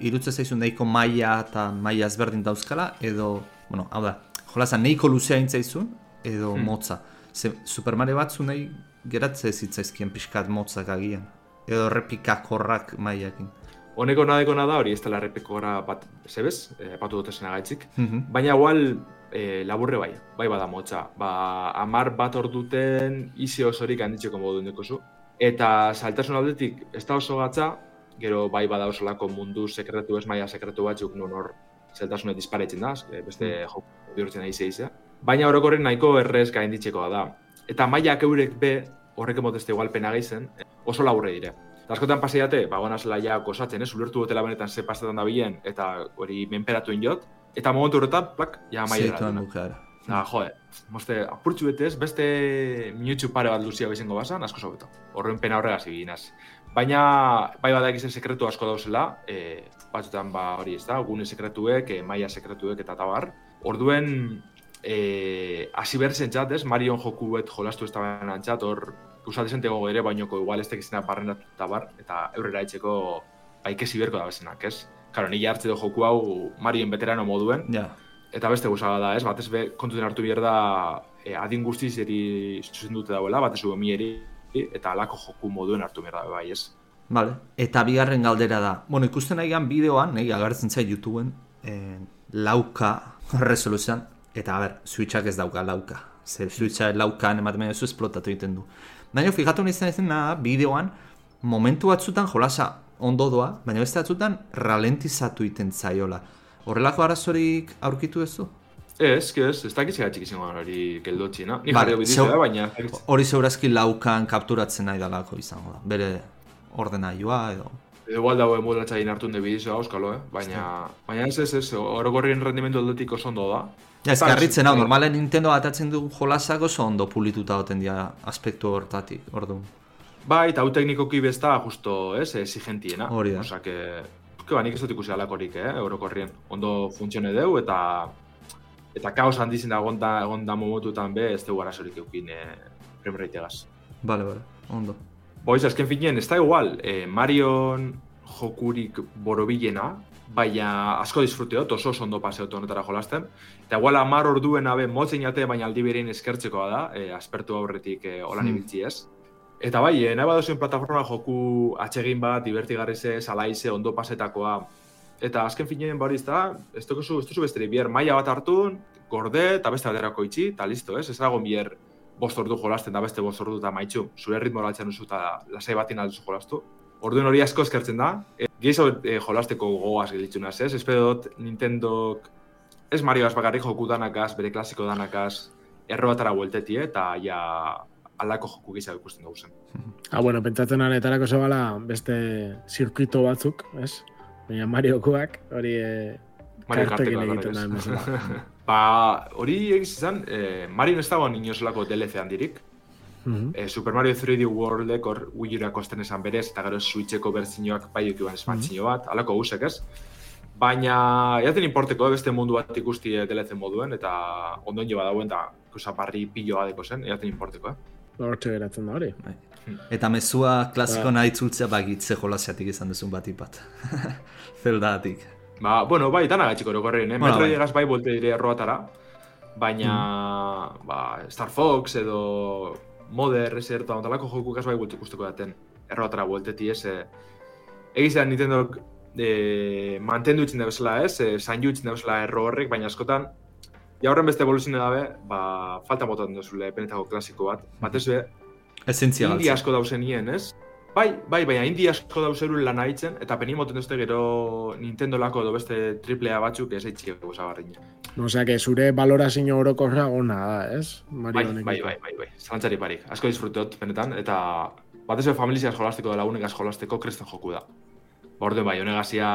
irutze zaizu neiko maila eta maila ezberdin dauzkala, edo, bueno, hau da, jolasa neiko luzea intzaizun, edo Hmm. motza. Ze, Super Mario batzu nahi geratze zitzaizkien pixkat motzak agian. Edo repikak horrak mailakin. Honeko nadekona da hori ez dela errepekora bat, zebez, e, patu dute zena gaitzik. Mhm. Baina igual e, laburre bai, bai bada motza. Ba, amar bat orduten izi osorik handitzeko modu dekozu. Eta saltasun aldetik ez da oso gatza, gero bai bada osolako mundu sekretu ez maila sekretu batzuk non hor zeltasunet disparetzen da, e, beste joku bihurtzen nahi zeizea. Baina orokorren nahiko errez gainditzeko da. Eta mailak eurek be, horrek emotezte igual pena geizen, oso laburre dire. Eta askotan paseiate, ba, gona zela ja kosatzen, ez, ulertu botela benetan ze pasetan da bilen, eta hori menperatu injot, eta momentu horretan, plak, ja mailera. Zeituan dena. bukaera. Da, jode, moste, apurtxu betez, beste minutxu pare bat luzia izango basan, asko sobeto. Horren pena horregaz eginaz. Baina, bai badak izan sekretu asko dauzela, e, batzutan ba hori ez da, gune sekretuek, e, maia sekretuek eta tabar. Orduen, e, hasi behar zen txat, ez, Marion joku bet jolastu ez da txat, hor, usatzen tego ere, bainoko igual ez tekizena barrenatu tabar, eta eurrera etxeko baikesi berko da bezenak, ez? Karo, nila hartze du joku hau Marion veterano moduen, Ja, Eta beste gauza da, ez? Batez be kontuten hartu behar da e, adin guztiz eri zuzendute dauela, batez mieri eta alako joku moduen hartu behar da, bai, ez? Vale. Eta bigarren galdera da. Bueno, ikusten nahi bideoan, nahi agertzen zait YouTubeen, eh, lauka resoluzioan, eta a ber, Switchak ez dauka lauka. Zer Switcha laukan ematen baina zu esplotatu egiten du. Baina fijatu nahi zen da, bideoan, momentu batzutan jolasa ondo doa, baina beste batzutan ralentizatu egiten zaiola. Horrelako arazorik aurkitu? Ez, que ez, ez dakit zegatxik izango hori geldotxina. Ni Vale, zeu- da, baina... ez Hori zeurazki laukan kapturatzen nahi dalako izango da. Bere ordenailua edo... Edo igual dago emulatzain hartu de bidizioa, euskalo, eh? Baina, baina ez, ez, ez, orokorrien rendimendu aldetik oso ondo da. Ja, ez garritzen hau, normalen Nintendo atatzen du jolasak oso ondo pulituta goten dira aspektu hortatik, orduan. Bai, eta hau teknikoki besta justo, ez, exigentiena. Hori da. Osa, que, que ba, nik ez dut ikusi alakorik, eh, orokorrien. Ondo funtzione deu, eta eta kaos handizin da egon da, egon da momentutan be, ez dugu arazorik eukin eh, framerate-egaz. Bale, bale, ondo. Boiz, azken finean, ez da igual, eh, Marion jokurik borobilena, baina asko disfruteot, oso oso ondo paseot honetara jolasten. Eta igual amar orduen abe motzen jate, baina aldi berein eskertzekoa da, eh, aspertu aurretik eh, holan Hmm. ibiltzi ez. Eta bai, eh, nahi baduzuen plataforma joku atsegin bat, divertigarri ze, salaize, ondo pasetakoa. Eta azken finean bari ez da, ez duzu, ez duzu besterik, bier maila bat hartu, gorde, eta beste baterako itxi, eta listo, ez? Ez dago bier bost ordu jolasten da beste bost ordu eta maitxu. Zure ritmo altzen duzu eta lasai batin alduzu jolastu. Orduan hori asko eskertzen da. E, Gehiago e, jolasteko gogoaz gelditzen naz, ez? Espero dut Nintendok ez Mario az bakarrik joku danakaz, bere klasiko danakaz, errobatara buelteti, eh, eta ja alako joku gisa ikusten dugu zen. Ah, bueno, pentsatzen anetarako zebala beste zirkuito batzuk, ez? Baina Mariokoak hori eh, Mario kartekin egiten da. Ba, hori egiz izan, eh, Mario ez dago inozelako DLC handirik. Mhm. Eh, Super Mario 3D Worldek hor Wii U-rako esan berez, eta gero Switcheko berzinoak bai eukiban espantzio bat, alako guzek ez. Baina, jaten importeko, eh, beste mundu bat ikusti eh, DLC moduen, eta ondoen jo badauen, eta kusa barri pilo badeko zen, jaten importeko, eh. Hortxe geratzen da hori. Eta mezua klasiko Ba. nahi itzultzea bagitze jolasiatik izan duzun bat. Zeldatik. Ba, bueno, bai, dana gaitxiko orokorren, eh? Bueno, Metro bai. bai bolte dire erroatara, baina, ba, Star Fox edo Modern, ez erta, ontalako joku bai bolte ikusteko daten, erroatara buelteti, ez, eh, egizan Nintendo e, mantendu itzen da bezala, ez, e, zain itzen da bezala erro horrek, baina askotan, ja horren beste evoluzioa dabe, ba, falta botatzen duzule penetako klasiko bat, batez be, Esentzia Indi asko dauzenien, ez? Bai, bai, baina indi asko dauzerun lan haitzen, eta peni moten duzte gero Nintendo lako edo beste triple A batzuk ez eitxik gozagarrina. No, Osea, que zure valorazio orokorra ona da, ez? Bai, Mario bai, bai, bai, bai, zalantzari barik. Asko disfrutot, benetan, eta batez be familiziaz jolasteko dela unek jolasteko kresten joku da. Ba, Orduen bai, honegazia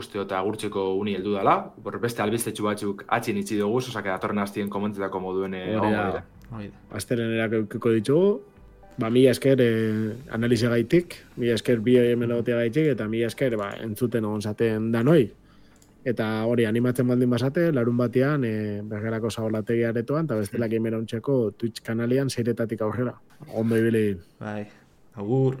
uste eta agurtzeko uni heldu bor beste albistetxu batzuk atxin itxi dugu, osake datorren hastien komentetako moduen eh, da. dira. Da. Astelenerak eukiko ditugu, Ba, mila esker eh, analize gaitik, mila esker bi hemelogotia gaitik, eta mila esker ba, entzuten egon zaten danoi. Eta hori, animatzen baldin basate, larun batean, e, bergerako zagolategi aretoan, eta bestela gamer Twitch kanalian zeiretatik aurrera. Ondo ibili. Bai, agur.